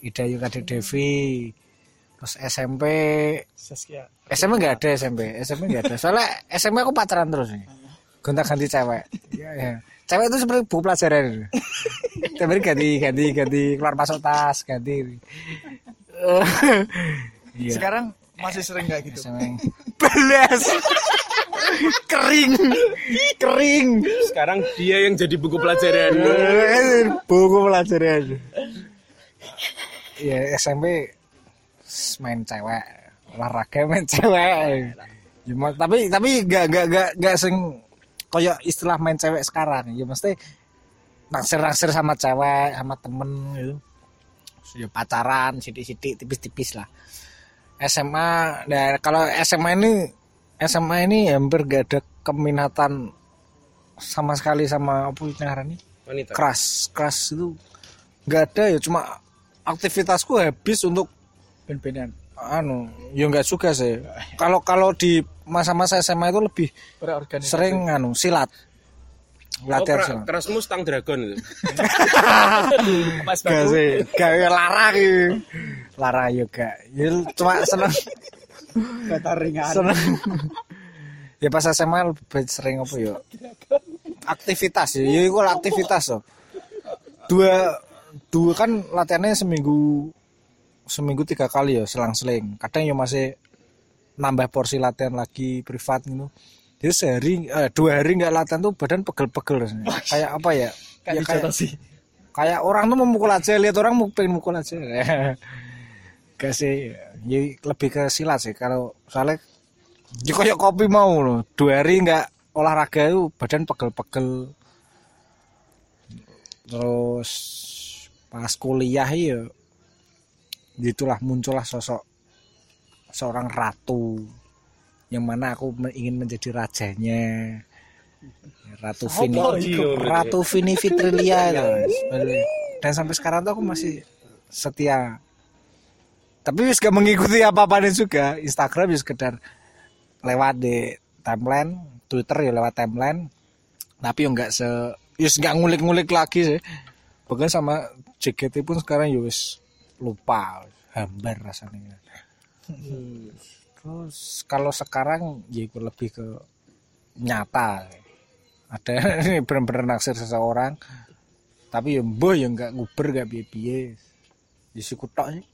Idayu Kadek Devi. Terus SMP Saskia. SMP nggak ada SMP SMP nggak ada soalnya SMP aku pacaran terus nih gonta ganti cewek ya, ya. cewek itu seperti buku pelajaran tapi ganti ganti ganti keluar masuk tas ganti Iya. Sekarang masih sering kayak gitu. SMP belas kering. Kering. Sekarang dia yang jadi buku pelajaran. buku pelajaran. Ya SMP main cewek. Olahraga main cewek. Ya, tapi tapi gak gak gak gak sing koyo istilah main cewek sekarang. Ya mesti naksir naksir sama cewek sama temen gitu. Ya pacaran sidik-sidik tipis-tipis lah SMA nah kalau SMA ini SMA ini hampir gak ada keminatan sama sekali sama apa itu ngarannya Wanita. keras keras itu nggak ada ya cuma aktivitasku habis untuk Ben-benan. anu ya nggak suka sih kalau kalau di masa-masa SMA itu lebih sering anu silat Oh, latihan silat keras Mustang Dragon. Itu. Mas gak sih gak ya larang. Ya larang juga ya cuma seneng. Bataringan. seneng. Ya pas SMA lebih sering apa ya? Aktivitas ya. Ya itu aktivitas loh. Dua dua kan latihannya seminggu seminggu tiga kali ya selang-seling. Kadang ya masih nambah porsi latihan lagi privat gitu jadi sehari eh, dua hari nggak latihan tuh badan pegel-pegel. Rasanya. kayak apa ya? Kayak ya kayak, sih. kayak orang tuh memukul aja lihat orang mau pengen mukul aja. Gak sih ya, lebih ke silat sih. Kalau soalnya ya kayak kopi mau loh. Dua hari nggak olahraga itu badan pegel-pegel. Terus pas kuliah ya itulah muncullah sosok seorang ratu yang mana aku ingin menjadi rajanya ratu Vini ratu Vini Fitrilia dan sampai sekarang tuh aku masih setia. Tapi wis gak mengikuti apa-apa juga. Instagram ya sekedar lewat di timeline Twitter ya lewat timeline. Tapi ya nggak se ya nggak ngulik-ngulik lagi sih. Bahkan sama JKT pun sekarang ya wis lupa hambar rasanya terus kalau sekarang ya itu lebih ke nyata. Ada ini benar-benar naksir seseorang tapi ya mbah ya nggak nguber nggak biye-biye ya si kutok sih.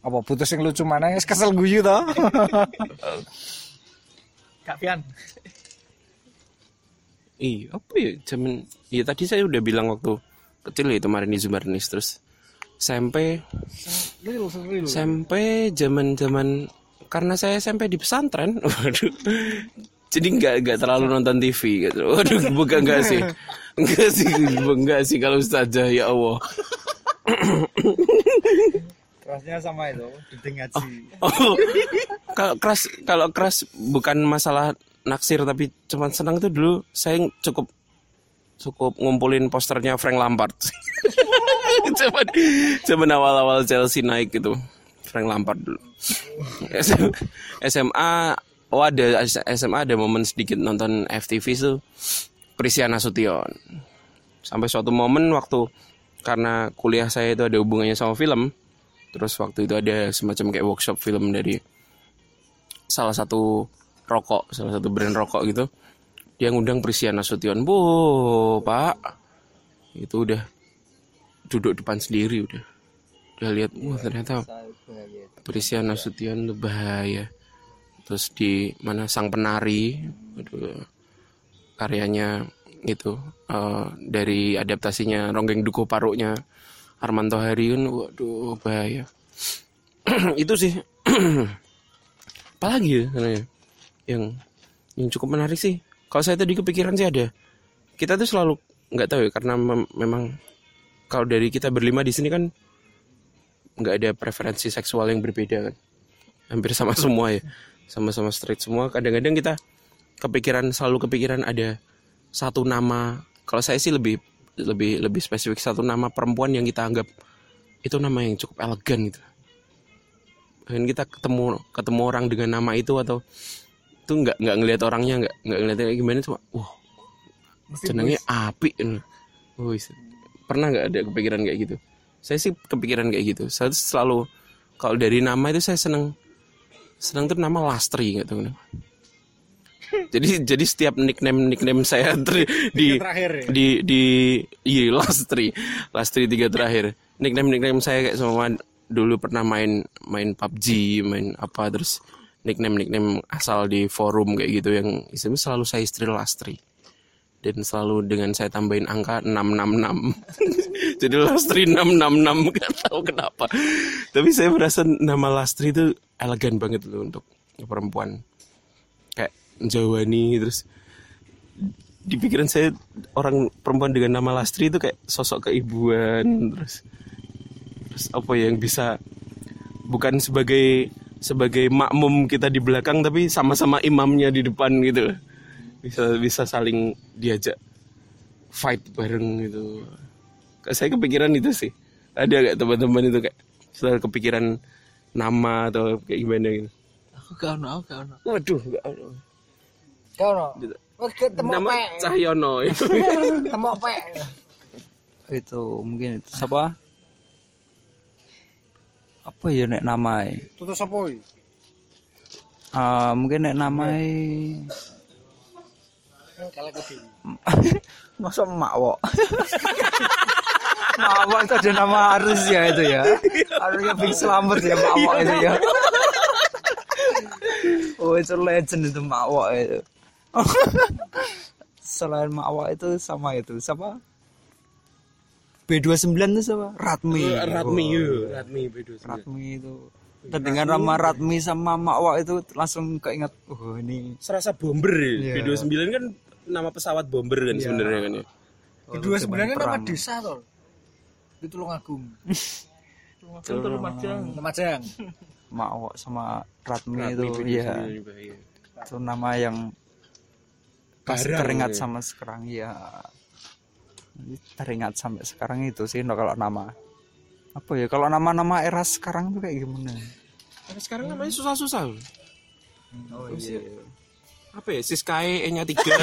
Apa putus yang lucu mana? Ya kesel guyu toh Kak Pian. Iya, apa ya? Zaman Iya tadi saya udah bilang waktu kecil ya itu Marini Zumarnis. Terus SMP SMP zaman-zaman karena saya SMP di pesantren. Waduh. Jadi nggak nggak terlalu nonton TV gitu. Waduh, bukan enggak sih. Enggak sih, enggak sih kalau ustazah ya Allah. Kerasnya sama itu, di ngaji. Oh, kalau keras kalau keras bukan masalah naksir tapi cuman senang itu dulu saya cukup cukup ngumpulin posternya Frank Lampard. zaman zaman awal-awal Chelsea naik gitu. Frank Lampard dulu. SM SMA oh ada SMA ada momen sedikit nonton FTV itu. Prisia Nasution sampai suatu momen waktu karena kuliah saya itu ada hubungannya sama film terus waktu itu ada semacam kayak workshop film dari salah satu rokok salah satu brand rokok gitu. Dia ngundang Prisia Nasution bu pak. Itu udah duduk depan sendiri udah. Udah lihat wah ternyata Prisia Nasution tuh bahaya. Terus di mana sang penari aduh, karyanya itu eh, dari adaptasinya Ronggeng Duko Paruknya Armanto Hariun waduh bahaya. Itu sih. Apalagi ya yang yang cukup menarik sih? Kalau saya tadi kepikiran sih ada. Kita tuh selalu nggak tahu ya karena mem- memang kalau dari kita berlima di sini kan nggak ada preferensi seksual yang berbeda kan? Hampir sama semua ya. Sama-sama straight semua. Kadang-kadang kita kepikiran selalu kepikiran ada satu nama. Kalau saya sih lebih lebih lebih spesifik satu nama perempuan yang kita anggap itu nama yang cukup elegan gitu. Dan kita ketemu ketemu orang dengan nama itu atau itu nggak nggak ngelihat orangnya nggak nggak kayak gimana cuma wah jenengnya api Wih, pernah nggak ada kepikiran kayak gitu saya sih kepikiran kayak gitu. Saya selalu kalau dari nama itu saya seneng. Seneng tuh nama Lastri nggak tahu kenapa jadi jadi setiap nickname nickname saya ter- di terakhir ya? di di iya Lastri. Lastri tiga terakhir. Nickname nickname saya kayak semua dulu pernah main main PUBG main apa terus nickname nickname asal di forum kayak gitu yang isinya selalu saya istri Lastri dan selalu dengan saya tambahin angka 666 jadi Lastri 666 gak tahu kenapa. Tapi saya merasa nama Lastri itu elegan banget loh untuk perempuan. Kayak Jawani terus di pikiran saya orang perempuan dengan nama Lastri itu kayak sosok keibuan terus terus apa ya, yang bisa bukan sebagai sebagai makmum kita di belakang tapi sama-sama imamnya di depan gitu bisa bisa saling diajak fight bareng gitu Kayak saya kepikiran itu sih ada gak teman-teman itu kayak selalu kepikiran nama atau kayak gimana gitu Aku gak ono, aku gak ono. waduh gak ada. Kau no. Gitu. Nama pe. Cahyono itu Temu pe. itu mungkin itu siapa apa ya nek namai sapa iki? Ah, mungkin nek namai Kalau masa makwo makwo itu ada nama harus ya itu ya? Harusnya Big Selamat ya makwo itu ya? Oh itu legend itu makwo itu. Selain makwo itu sama itu siapa? B29 itu siapa? Ratmi Ratmi Oh, yuk. Ratmi bedo Ratmi itu. Terdengar nama Ratmi sama makwo itu langsung keinget oh ini serasa bomber ya Iya. B29 kan nama pesawat bomber kan sebenarnya kan ya Kedua sebenarnya nama desa toh. Di Tulungagung. Itu Lumajang. Lumajang. makwo sama Ratmi, Ratmi itu B29 iya juga, iya. itu nama yang masih Garang, teringat ya. sama sekarang ya teringat sampai sekarang itu sih no, kalau nama apa ya kalau nama-nama era sekarang tuh kayak gimana Karena sekarang namanya susah-susah oh iya apa ya? Siskae E nya tiga.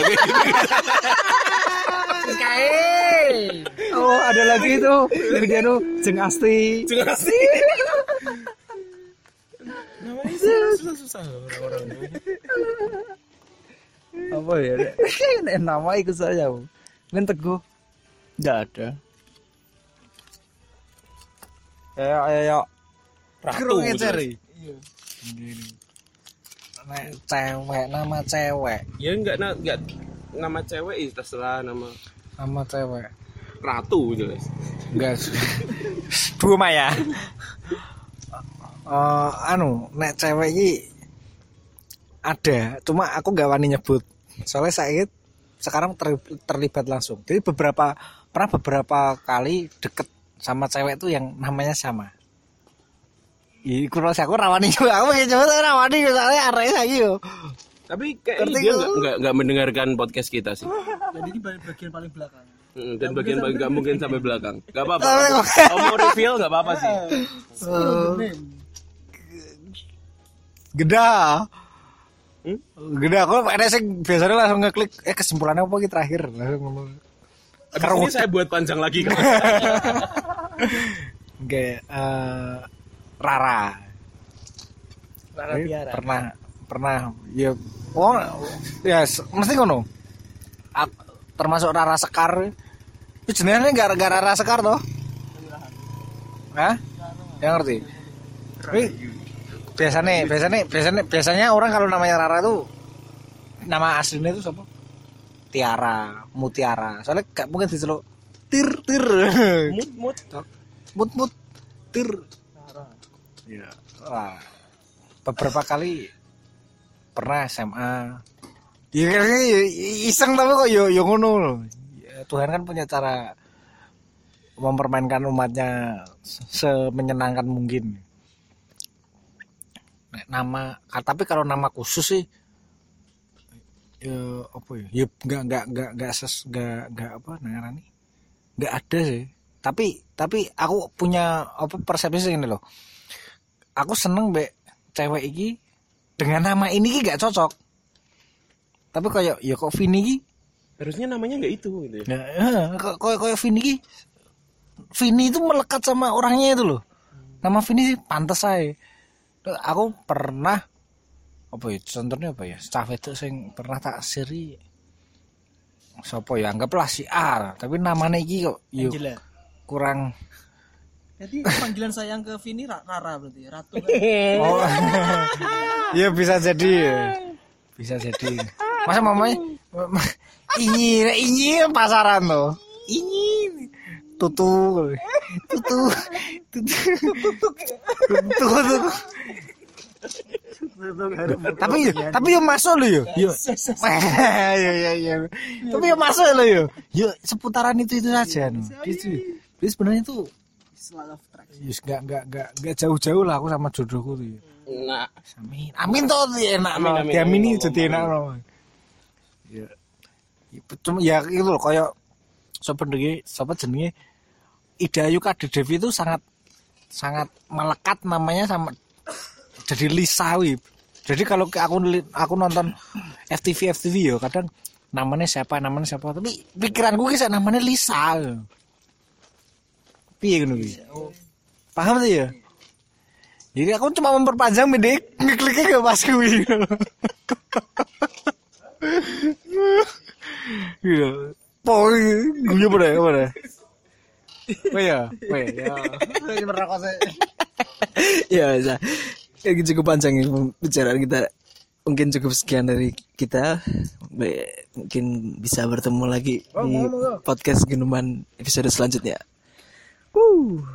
Oh ada lagi itu. Yang dia tuh jeng asti. Jelas namanya susah-susah orang-orang apa ya? Nek nama ikut saya kan teguh. Nggak ada. ayo ayo ayo. Ratu. Gitu. ceri. Nek cewek nama cewek, ya enggak na, enggak nama cewek ya terserah nama nama cewek. ratu jelas Enggak. Dua Maya. Eh anu, nek cewek iki ada, cuma aku gak wani nyebut. Soalnya saya sekarang ter- terlibat langsung. Jadi beberapa pernah beberapa kali deket sama cewek itu yang namanya sama. Iku rasa aku rawani juga, aku pengen coba rawani soalnya arahnya lagi yo. tapi kayak Ngerti dia nggak? enggak, enggak enggak mendengarkan podcast kita sih Jadi ini bagian paling belakang. Mm, dan bagian bagian nggak mungkin sampai belakang nggak apa-apa kamu, mau reveal nggak apa-apa sih Geda. Gede aku ada sih biasanya langsung ngeklik eh kesimpulannya apa gitu terakhir langsung ngomong. Abis ini saya buat panjang lagi kan. Oke, eh, Rara. Rara Tiara. Pernah pernah ya oh ya mesti ngono. Termasuk Rara Sekar. Itu jenenge gara-gara Rara Sekar toh? Hah? Yang ngerti? Tapi biasanya biasanya biasanya biasanya orang kalau namanya Rara tuh nama aslinya itu siapa? Tiara, Mutiara. Soalnya gak mungkin diceluk tir tir. Mut mut. mut mut tir ya wah. Beberapa kali pernah SMA ya ya, iseng tapi kok yo yo ngono loh. Ya, Tuhan kan punya cara mempermainkan umatnya semenyenangkan mungkin. Nama tapi kalau nama khusus sih ya apa ya? Ya nggak nggak nggak nggak ses nggak nggak apa namanya nggak ada sih. Tapi tapi aku punya apa persepsi ini loh aku seneng be cewek iki dengan nama ini ki gak cocok. Tapi kayak ya kok Vini ki Harusnya namanya nggak itu gitu. ya. ya, eh, kok kayak kayak Vini ki Vini itu melekat sama orangnya itu loh. Nama Vini sih pantas saya aku pernah apa ya contohnya apa ya? Staff itu sing pernah tak seri Sopo ya anggaplah si A. Tapi namanya iki kok yuk kurang Jadi panggilan sayang ke Vini Ra- Rara berarti Ratu. Oh. ya bisa jadi. ya. Bisa jadi. Masa mamanya ini ini pasaran loh. Ini tutu tutu tutu tutu tapi tapi yo masuk lo yo yo ya ya ya tapi yo masuk lo yo yo seputaran itu itu saja no. itu jadi sebenarnya itu Yes, nggak nggak nggak nggak jauh-jauh lah aku sama jodohku tuh. ya. Nah, Amin. Amin toh tuh enak Amin, no. amin, Diamini amin, jadi amin, enak no. Ya. Ya, Cuma ya itu loh kayak sapa jenenge sapa jenenge Ida Ayu Kadek Devi itu sangat sangat melekat namanya sama jadi Lisa wih. Jadi kalau aku aku nonton FTV FTV ya kadang namanya siapa namanya siapa tapi pikiranku kisah namanya Lisa. Piye ngono ki? Paham tuh ya? Jadi aku cuma memperpanjang mendek ngekliknya ke pas kuwi. Iya. Po guyu pada pada. Oh ya, oh ya. Ini merokok saya. ya bisa. Ya, cukup panjang pembicaraan kita. Mungkin cukup sekian dari kita. Mungkin bisa bertemu lagi di podcast Genuman episode selanjutnya. Woo.